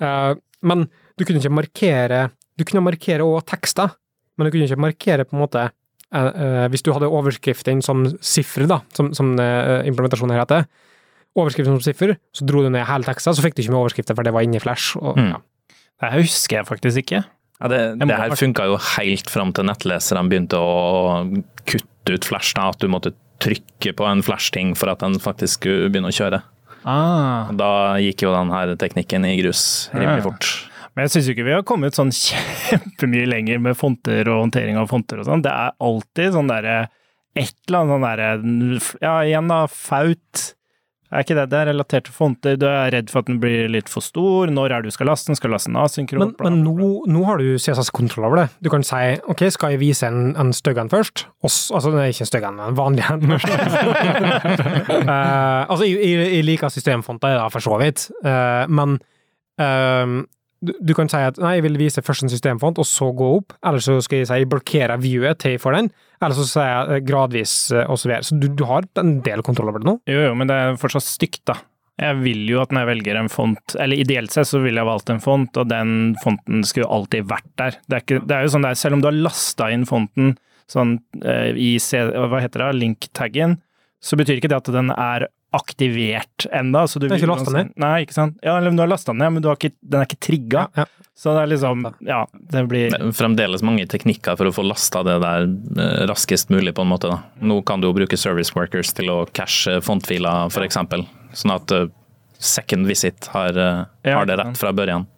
Eh, men du kunne ikke markere Du kunne markere òg tekster, men du kunne ikke markere på en måte eh, eh, Hvis du hadde overskriften som siffer, da, som, som eh, implementasjonen her heter, overskriften som siffer, så dro du ned hele teksten, så fikk du ikke med overskriften, for det var inni Flash. Og, Mm. ja. Det her husker jeg faktisk ikke. Ja, det, det her funka jo helt fram til nettleserne begynte å kutte ut flash, da, at du måtte trykke på en flash-ting for at den faktisk skulle begynne å kjøre. Ah. Da gikk jo den her teknikken i grus rimelig Ja. fort. Men jeg syns ikke vi har kommet sånn kjempemye lenger med fonter og håndtering av fonter og sånn. Det er alltid sånn derre et eller annet sånn derre Ja, igjen da, faut. Er ikke det det er relatert til fonter? Du er redd for at den blir litt for stor. Når er det du skal laste den? Skal laste den Men, asynkront? bla, men bla. nå, nå har du CSS-kontroll over det. Du kan si ok, skal jeg vise en, en stygg en først? Også, altså, det er ikke en stygg en, en vanlig en først. Eh, altså, jeg, jeg liker systemfonter, da, for så vidt, uh, men uh, du, du kan si at nei, jeg vil vise først en systemfont, og så gå opp, eller så skal jeg si jeg blokkerer viewet til for den, eller så sier jeg eh, gradvis eh, og så. Så du, du har en del kontroll over det nå. Jo, jo, men det er fortsatt stygt, da. Jeg vil jo at når jeg velger en font, eller ideelt sett så ville jeg valgt en font, og den fonten skulle alltid vært der. Det er, ikke, det er jo sånn der, selv om du har lasta inn fonten sånn eh, i hva heter det, link-taggen, så betyr ikke det at den er aktivert enda. Du Det er ikke lasta ned? Nei, ikke sant. Ja, eller du har lasta den ned, men du har ikke, den er ikke trigga. Ja, ja. Så det er liksom Ja, det blir Det er fremdeles mange teknikker for å få lasta det der eh, raskest mulig, på en måte. da. Nå kan du jo bruke service workers til å cashe fontfiler, f.eks. Sånn at eh, second visit har, eh, Ja, har det rett fra børjan.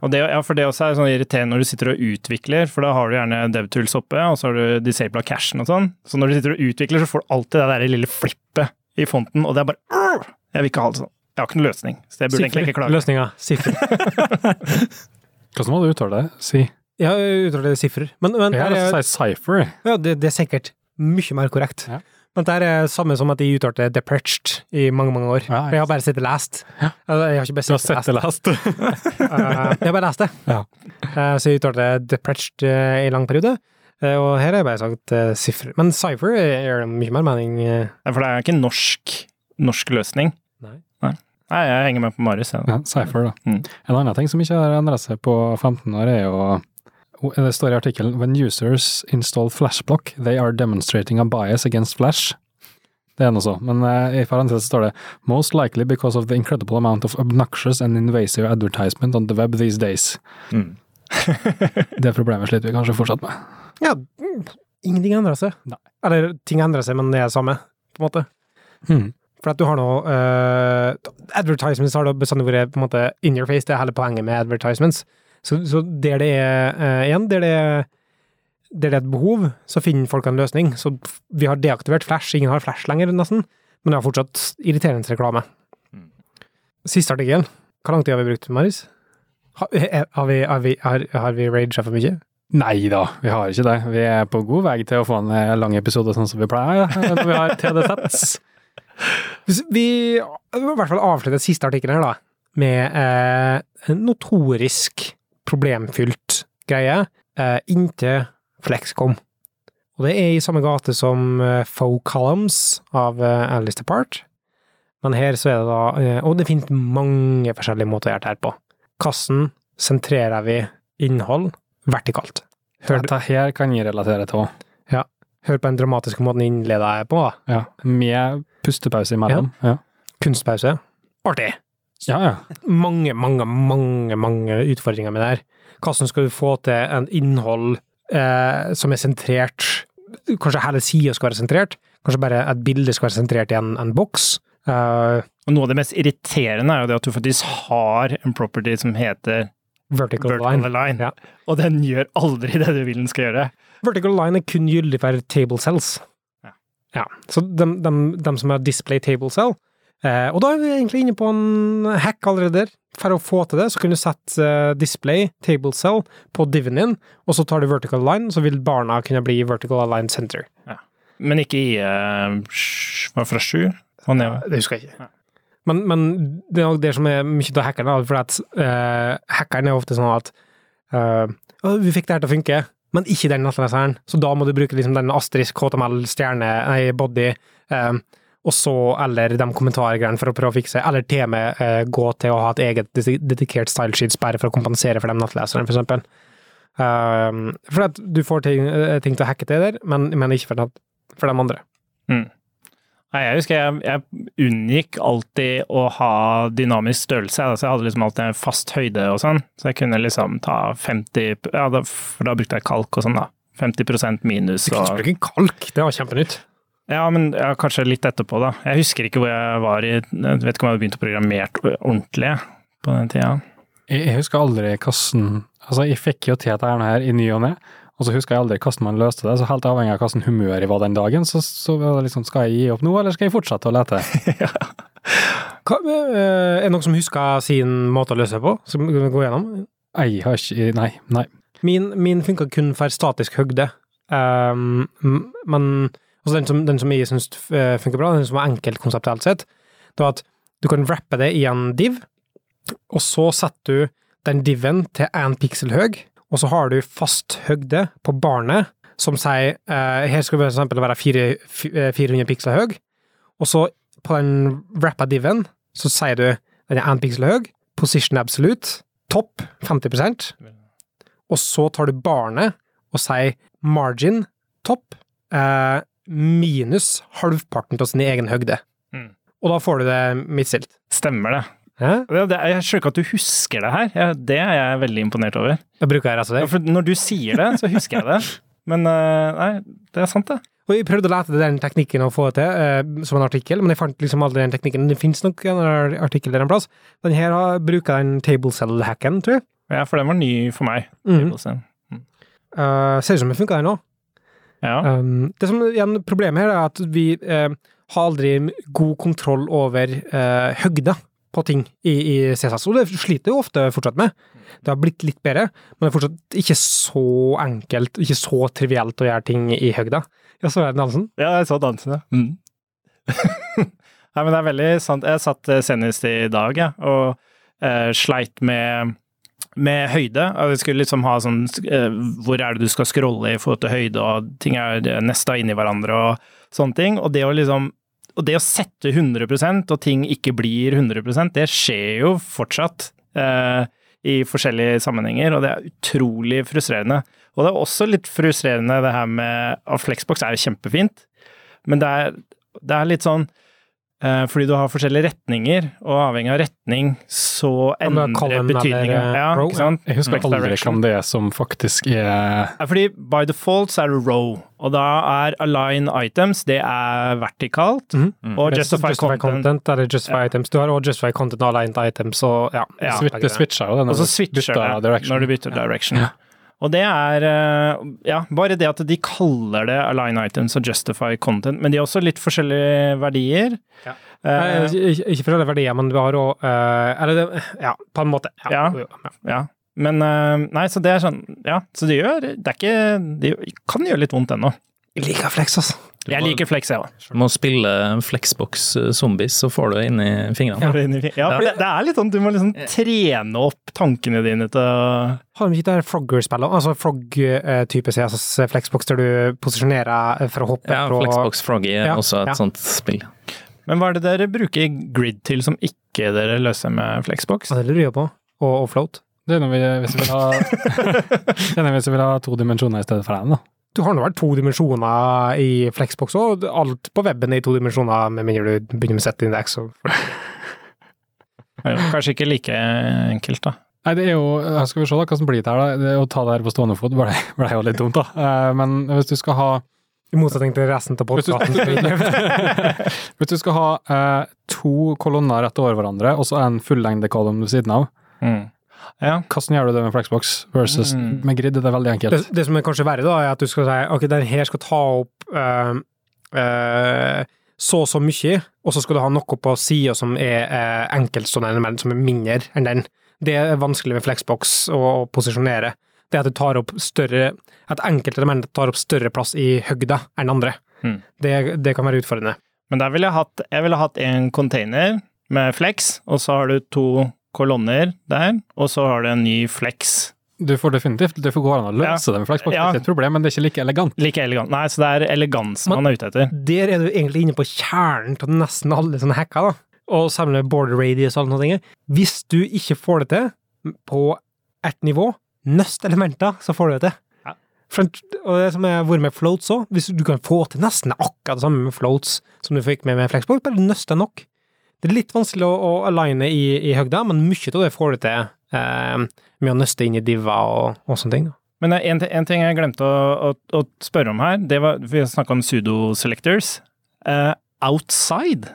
Og det, ja, for det også er sånn irriterende når du sitter og utvikler, for da har du gjerne DevTools oppe, og så har du disabla cashen og sånn. Så når du sitter og utvikler, så får du alltid det der lille flippet i fonten, og det er bare! Jeg vil ikke ha det sånn. Jeg har ikke noen løsning, så jeg burde egentlig ikke klage. Løsninga siffer. Hvordan må du uttale det? Si. Ja, uttaler det siffer. Men, men Jeg har her lyst er, til å si cipher. ja, det, det er sikkert mye mer korrekt. Ja. Men det er samme som at jeg uttalte «depretched» i mange, mange år. Ja, jeg har bare sett det lest. Ja. Altså, Jeg har ikke bare Du har sett det last det lest. lest? Jeg har bare lest det. Ja. Eh, så jeg uttalte deperched eh, i lang periode. Eh, og her har jeg bare sagt uh, siffer. Men Cypher gjør mye mer mening. Ja, For det er ikke en norsk, norsk løsning. Nei. Nei, jeg henger med på Marius. Ja, Cypher, da. Mm. En annen ting som ikke har endret seg på 15 år, er jo Det står i artikkelen When users install flashblock, they are demonstrating a bias against flash. Det er noe så, men eh, i parentes står det Most likely because of the incredible amount of obnoxious and invasive advertisement on the web these days. Mm. Det problemet sliter vi kanskje fortsatt med. Ja, mm, ingenting endrer seg. Nei. Eller ting endrer seg, men det er det samme, på en måte. Hmm. For at du har noe uh, Advertisements har da bestandig vært på en måte in your face, det er hele poenget med advertisements. Så, så der det er uh, igjen, der det er der det er et behov, så finner folk en løsning. Så vi har deaktivert Flash, ingen har Flash lenger, nesten, men det har fortsatt irriterende reklame. Mm. Siste artikkel. Hvor lang tid har vi brukt, Maris? Har, har vi, har vi, har, har vi raga for mye? Nei da, vi har ikke det. Vi er på god vei til å få en eh, lang episode sånn som vi pleier. når Vi har TDZ. vi må i hvert fall avslutte siste artikkel her, da, med eh, en notorisk problemfylt greie eh, inntil Flexcom. Og det er i samme gate som eh, Faux Columns av eh, Alice Depart. Men her så er det da eh, Og det finnes mange forskjellige måter å gjøre det her på. Hvordan sentrerer vi innhold vertikalt? Hør, Dette her kan jeg relatere til òg. hør på den dramatiske måten jeg innleder jeg på, da. Ja. Med pustepause imellom. Ja. Kunstpause. Artig! ja, ja. mange, mange, mange mange utfordringer med det her. Hvordan skal du få til en innhold eh, som er sentrert Kanskje hele sida skal være sentrert? Kanskje bare et bilde skal være sentrert i en, en boks? Eh, Og noe av det mest irriterende er jo det at du faktisk har en property som heter vertical, vertical line. align, Ja. og den gjør aldri det du vil den skal gjøre. Vertical line er kun gyldig for table cells. Ja. Ja, Så de, de, de som har display table cell eh, Og da er vi egentlig inne på en hack allerede der. For å få til det, så kan du sette eh, display table cell på diven din, og så tar du vertical line, så vil barna kunne bli vertical aligned center. Ja. Men ikke i uh, fra sju og nedover. Det husker jeg ikke. Men, men det er det som er mye av hackeren, for at uh, hackeren er ofte sånn at uh, vi fikk det her til å funke, men ikke den nettleseren, så da må du bruke liksom den asterisk, HTML, stjerne, nei, body, uh, og så, eller de kommentargreiene for å prøve å fikse, eller til og med uh, gå til å ha et eget dedikert stylesheet bare for å kompensere for de nettleserne, for eksempel. For at du får ting, ting til å hacke til der, men, men ikke for, nett- for de andre. Nei, jeg husker jeg, jeg unngikk alltid å ha dynamisk størrelse. Altså jeg hadde liksom alltid en fast høyde og sånn, så jeg kunne liksom ta 50 ja, da, For da brukte jeg kalk og sånn, da. 50% minus Du kunne ikke bruke kalk, det var kjempenytt. Ja, men ja, kanskje litt etterpå, da. Jeg husker ikke hvor jeg var i Jeg vet ikke om jeg hadde begynt å programmere ordentlig på den tida. Jeg, jeg husker aldri hvordan Altså, jeg fikk jo til dette her i ny og ne, og så husker jeg aldri hvordan man løste det, så helt avhengig av hvordan humør jeg var den dagen, så, så liksom Skal jeg gi opp nå, eller skal jeg fortsette å lete? Hva, eh, er det noen som husker sin måte å løse det på, som vi gå gjennom? Jeg har ikke Nei. Nei. Min, min funka kun for statisk høgde, um, men altså den som, den som jeg syns eh, funker bra, den som er enkelt konseptuelt sett, det var at du kan wrappe det i en div, og så setter du den diven til én piksel høy, og så har du fast høgde på barnet, som sier eh, her skal det for være fire, eh, 400 piksler høy, og så på den wrappa diven så sier du den er 1 piksel høy, position absolute, topp 50% og så tar du barnet og sier margin, topp, eh, minus halvparten av sin egen høgde. Mm. Og da får du det midtstilt. Stemmer det. Det, det jeg skjønner ikke at du husker det her. Ja, det er jeg veldig imponert over. Jeg bruker jeg resten av Ja, for når du sier det, så husker jeg det. Men eh, nei, det er sant, det. Og jeg prøvde å lete den teknikken å få til eh, som en artikkel, men jeg fant liksom aldri den teknikken. Det finnes nok en artikkel der en plass. Den her har, bruker den table cell-hacken, tror jeg. Ja, for den var ny for meg. Mm. Mm. Uh, ser ut som det funka, den òg. Ja. Um, det som igjen problemet her er at vi uh, har aldri god kontroll over uh, høgda på ting i, i CSS, og det sliter jo ofte fortsatt med. Det har blitt litt bedre, men det er fortsatt ikke så enkelt, ikke så trivielt å gjøre ting i høgda. Ja, så er det dansen. Ja, jeg så dansen, ja. Mm. Nei, men det er veldig sant. Jeg satt eh, senest i dag, jeg, og eh, sleit med, med høyde. Jeg skulle liksom ha sånn eh, Hvor er det du skal scrolle i forhold til høyde, og ting er nesta inn i hverandre og sånne ting. Og det å liksom og det å sette 100% og ting ikke blir 100% det skjer jo fortsatt eh, i forskjellige sammenhenger, og det er utrolig frustrerende. Og det er også litt frustrerende det her med at Flexbox er jo kjempefint, men det er, det er litt sånn fordi du har forskjellige retninger, og avhengig av retning så er endrer column betydningen. Ja, ikke sant? Jeg husker mm. aldri hvem det er som faktisk er Ja, fordi by default så er det row, og da er align items, det er vertikalt, Mhm. og Det er justify, content. eller justify items. Du har også justify content og aligned items, og ja. Ja. Det switcher jo Og når du bytter direction. Og det er eh, Ja, bare det at de kaller det align items og justify content, men de har også litt forskjellige verdier. Ja. Eh, Eh, ikke, ikke for verdier, men du har òg Eller det, ja, på en måte. Ja. Ja. ja. Men eh, Nei, så det er sånn Ja, så det gjør Det er ikke Det kan gjøre litt vondt ennå. Jeg liker flex, altså. Du Jeg må- liker flex, jeg òg. Må spille Flexbox eh, Zombies, så får du det inn i fingrene. Ja, for det, det er litt sånn du må liksom trene opp tankene dine til Har de ikke det Frogger-spillet? Altså Frog-type CSS Flexbox, der du posisjonerer for å hoppe Ja, fra Flexbox Froggy er Ja, også et ja. sånt spill. Men hva er det dere bruker grid til som ikke dere løser med flexbox? Ja, det lurer jeg på. Og, og float. Det er når vi, hvis vi vil ha vi vil ha to dimensjoner i stedet for én, da. Du har nå vært to dimensjoner i Flexbox òg. Alt på weben er i to dimensjoner, med mindre du begynner med set-indeks. Kanskje ikke like enkelt, da. Nei, det er jo her Skal vi se da, hva som blir det her, da. Det å ta det her på stående fot ble, ble jo litt dumt, da. Eh, Men hvis du skal ha I motsetning til resten av podkasten. hvis du skal ha eh, to kolonner rett over hverandre, og så en fullengdekolonne ved siden av, Ja. hvordan gjør du det med Flexbox versus Mm. med grid? Det er veldig enkelt. det som er kanskje verre, da, er at du skal si ok, den her skal ta opp øh, øh, så og så mye, og så skal du ha noe på sida som er uh, enkeltstående element, som er mindre enn den. Det er vanskelig med Flexbox å, å posisjonere. Det at du tar opp større At enkelte elementer tar opp større plass i høgda enn andre. Mm. Det, det kan være utfordrende. Men der ville jeg hatt Jeg ville hatt en container med flex, og så har du to kolonner der, og så har du en ny flex. Du får definitivt det får gå an å løse det med Flexbox, Ja. det er ikke et problem, men det er ikke like elegant. Like elegant. Nei, så det er elegans man er ute etter. Der er du egentlig inne på kjernen til nesten alle sånne hacker, da. Og sammen med border radius og alle sånne ting. Hvis du ikke får det til på ett nivå, nøst elementer, så får du det til. Ja. For, og det som er vært med floats òg, hvis du kan få til nesten akkurat det samme med floats som du fikk med med Flexbox, bare nøst det nok. Det er litt vanskelig å, å aligne i, i høgda, men mye av det får du til eh, med å nøste inn i diva og, og sånne ting. Da. Men en, en ting jeg glemte å, å, å spørre om her, det var Vi snakka om pseudo-selectors. Eh, outside?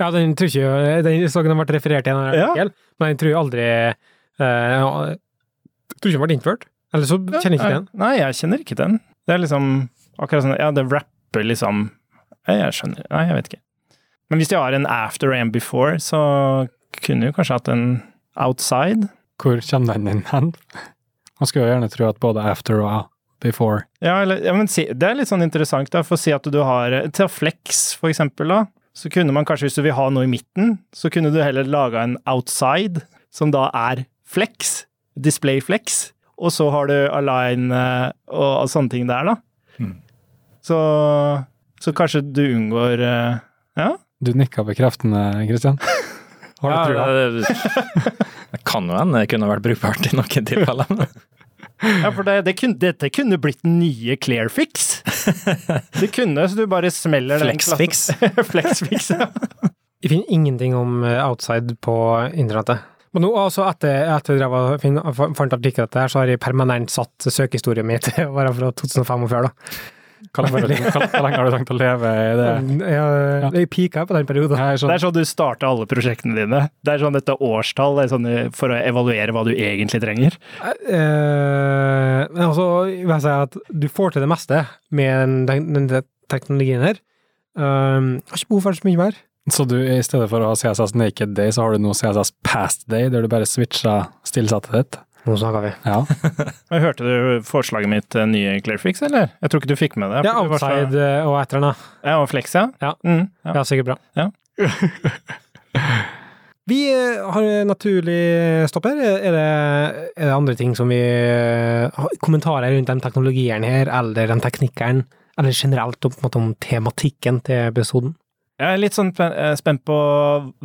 Ja, den tror ikke Den saken har vært referert i en Ja. men jeg tror aldri eh, Jeg tror ikke den ble innført. Eller så kjenner jeg ikke til den. Nei, jeg kjenner ikke den. Det er liksom akkurat sånn Ja, det rapper liksom Jeg skjønner Nei, jeg vet ikke. Men hvis de har en after and before, så kunne du kanskje hatt en outside. Hvor kommer den inn hen? Man skulle jo gjerne tro at både after og before Ja, eller, ja men si, det er litt sånn interessant, da, for å si at du har Til flex, for eksempel, da, så kunne man kanskje, hvis du vil ha noe i midten, så kunne du heller laga en outside, som da er flex, Display flex. og så har du Align eh, og, og sånne ting der, da. Mm. Så, så kanskje du unngår eh, Ja? Du nikka bekreftende, Kristian. Har du Ja, trua? det, det kan jo hende det kunne vært brukbart i noen tilfeller. Ja, for det, det kunne, dette kunne blitt nye Clearfix. Det kunne, så du bare smeller den Flexfix. klassen- Flexfix, ja. Jeg finner ingenting om eh, outside på internettet. Men nå, også etter, etter jeg drev og fant artikkel etter her, så har jeg permanent satt søkehistorien min til å være fra 2005 og før, da. Hvor lenge har du tenkt å leve i det? Jeg, jeg pika på den perioden. Sånn. Det er sånn du starter alle prosjektene dine. Det er sånn dette årstall det er sånn for å evaluere hva du egentlig trenger. Eh, men altså, jeg vil si at du får til det meste med den, den, den teknologien her. Um, har ikke behov for så mye mer. Så du, i stedet for å ha CSS Naked Day, så har du nå CSS Past Day, der du bare switcher stillsettet ditt? Nå snakker vi. Ja. Men Hørte du forslaget mitt til nye Clearfix, eller? Jeg tror ikke du fikk med det. Ja, du så- eh, og etter den, da. Ja, og Flex, ja. Ja. Mm, ja. Ja, sikkert bra. Ja. vi eh, har naturlig stopp her. Er det, er det andre ting som vi eh, har Kommentarer rundt den teknologien her, eller den teknikkeren, eller generelt om, på en måte, om tematikken til episoden? Jeg er litt sånn eh, spent på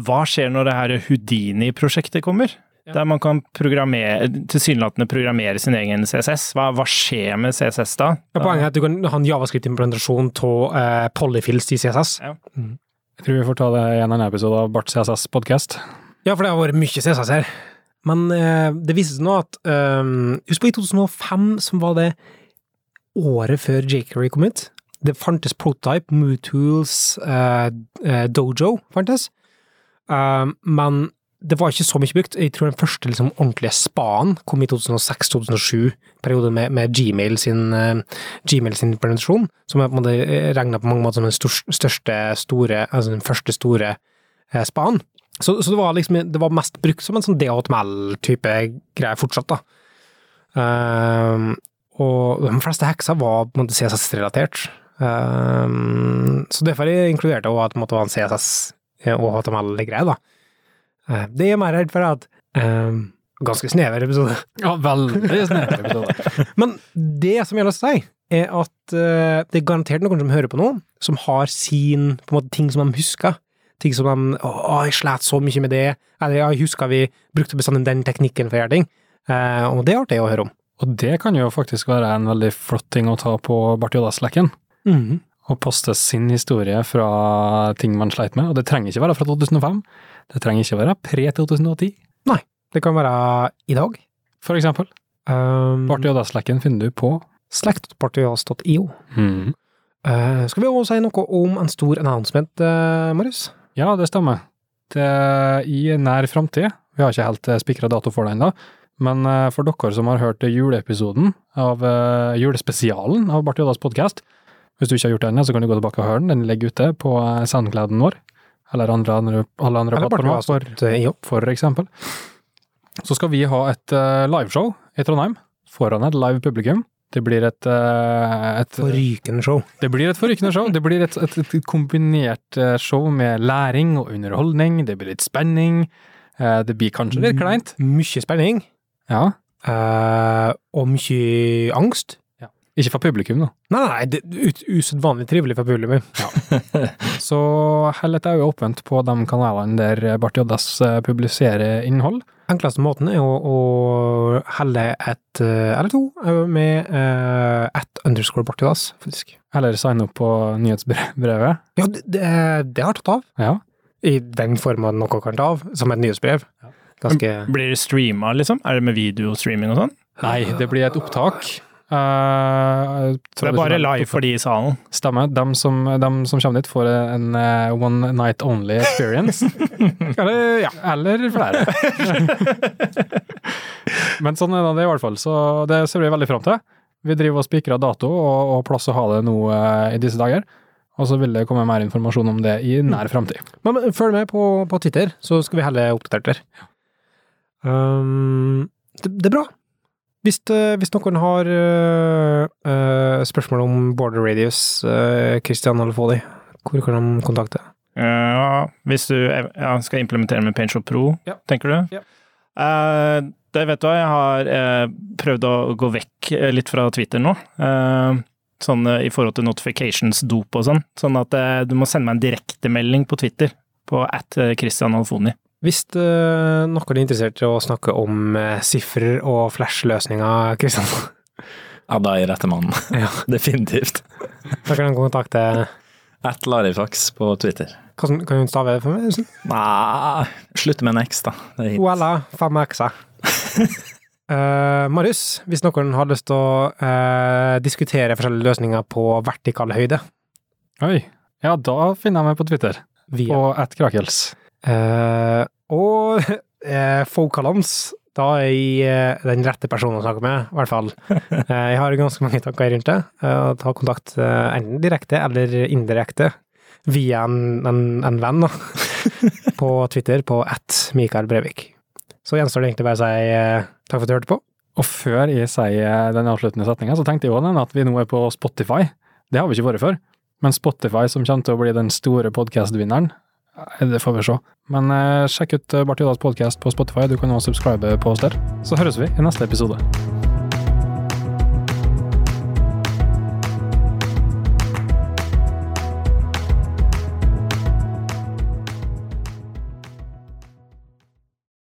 hva skjer når det her Houdini-prosjektet kommer? Ja. Der man kan programmere, tilsynelatende programmere sin egen CSS. Hva, hva skjer med CSS da? Ja, poenget er at du kan ha en javascript-implementasjon av eh, polyfills i CSS. Ja. Jeg tror vi får ta det i en annen episode av Bart CSS podcast. Ja, for det har vært mye CSS her. Men eh, det viser seg nå at um, Husk på i 2005, som var det året før Jakery kom ut. Det fantes Prototype, Mootools, eh, Dojo fantes. Um, men det var ikke så mye brukt. Jeg tror den første liksom, ordentlige spaen kom i 2006-2007, periode med, med Gmail sin, uh, Gmail sin implementasjon, som er på en måte regna på mange måter som den største, store, altså den første store uh, spaen. Så, så det var liksom det var mest brukt som en sånn DHTML-type greie fortsatt, da. Ehm, og de fleste hekser var på en måte CSS-relatert. Så derfor inkluderte jeg at det måtte være en CSS og HTML-greie, da. Eh, det er jeg mer redd for at um, Ganske snever episode. Ja, veldig snever episode. Men det som jeg har lyst til å si, er at uh, det er garantert noen som hører på nå, som har sin på en måte, ting som de husker. Ting som de 'Å, jeg slet så mye med det', eller jeg husker vi brukte bestandig den teknikken for å gjøre ting'. Uh, og det er artig å høre om. Og det kan jo faktisk være en veldig flott ting å ta på Bartiodas-lekken. Mhm. Og poste sin historie fra ting man sleit med. Og det trenger ikke være fra 2005. Det trenger ikke være pre-2010, Nei, Det kan være i dag. for eksempel. Um, Bartiodas-lekken finner du på Slekt.partias.io. Mm. Uh, skal vi også si noe om en stor announcement, uh, Marius? Ja, det stemmer. Det, I nær framtid, vi har ikke helt eh, spikra dato for det ennå, men eh, for dere som har hørt juleepisoden av eh, julespesialen av Bartiodas podkast, hvis du ikke har gjort det ennå, så kan du gå tilbake og høre den. Den ligger ute på soundcladen vår, eller andre, andre, alle andre plattformer, for, for eksempel. Så skal vi ha et uh, liveshow i Trondheim, foran et live publikum. Det blir et, uh, et Forrykende show. det blir et forrykende show. Det blir et, et, et kombinert eh, show med læring og underholdning. Det blir litt spenning. Uh, Det blir kanskje litt kleint. Mye spenning. Ja. Uh, og mye angst. Ikke for publikum, da. Nei, nei, det er usedvanlig trivelig for publikum. Så hold et øye åpent på de kanalene der Bart Joddas eh, publiserer innhold. Enkleste måten er å, å helle et eh, eller to eh, med uh, at underscore Bartidas, faktisk. Eller sign opp på nyhetsbrevet. Ja, det, det, det har tatt av. Ja. I den formen noe kan ta av, som et nyhetsbrev. Ganske Blir det streama, liksom? Er det med videostreaming og sånn? Nei, det blir et opptak. Eh, Det er bare live for de i salen. Stemmer. De som, de som kommer dit, får en uh, one night only experience. Eller, ja. Eller flere. Men sånn er det i hvert fall, så det ser vi veldig fram til. Vi driver og spikrer dato og, og plass å ha det nå uh, i disse dager. Og så vil det komme mer informasjon om det i nær framtid. Men, men følg med på, på Twitter, så skal vi helle oppdatert der. Um, det, det er bra. Hvis, eh, hvis noen har eh, spørsmål om border radius, uh, Christian Foley, hvor kan de kontakte? Ja, hvis du ja, skal implementere med PaintShop Pro, Ja. tenker du? Ja. Uh, Det vet du jeg har uh, prøvd å gå vekk litt fra Twitter nå. Sånn i forhold til notifications-dop og sånn. Sånn at du må sende meg en direktemelding på Twitter på at Christian Alfoni. Hvis uh, noen er interessert i å snakke om uh, sifrer og flash-løsninger, Kristian, Ja, da er jeg rette mannen. Ja. Definitivt. da kan han kontakte At Larifax på Twitter. Kan, kan du stave det for meg? Nei, slutte med en X, da. Det er hit. Voilà, fem x-er. uh, Marius, hvis noen har lyst til å uh, diskutere forskjellige løsninger på vertikal høyde Oi. Ja, da finner jeg meg på Twitter. via På at Krakels. Eh, Og uh, Foucaulans, da er jeg eh, den rette personen å snakke med, i hvert fall. Eh, jeg har ganske mange tanker rundt det. Uh, ta kontakt eh, enten direkte eller indirekte via en, en, en venn da, på Twitter på at Mikael Brevik. Så gjenstår det egentlig bare å si eh, takk for at du hørte på. Og før jeg sier den avsluttende setninga, så tenkte jeg òg at vi nå er på Spotify. Det har vi ikke vært før. Men Spotify, som kommer til å bli den store podkastvinneren, det får vi se. Men eh, sjekk ut Bart Jodas podkast på Spotify, du kan også subscribe på oss der. Så høres vi i neste episode.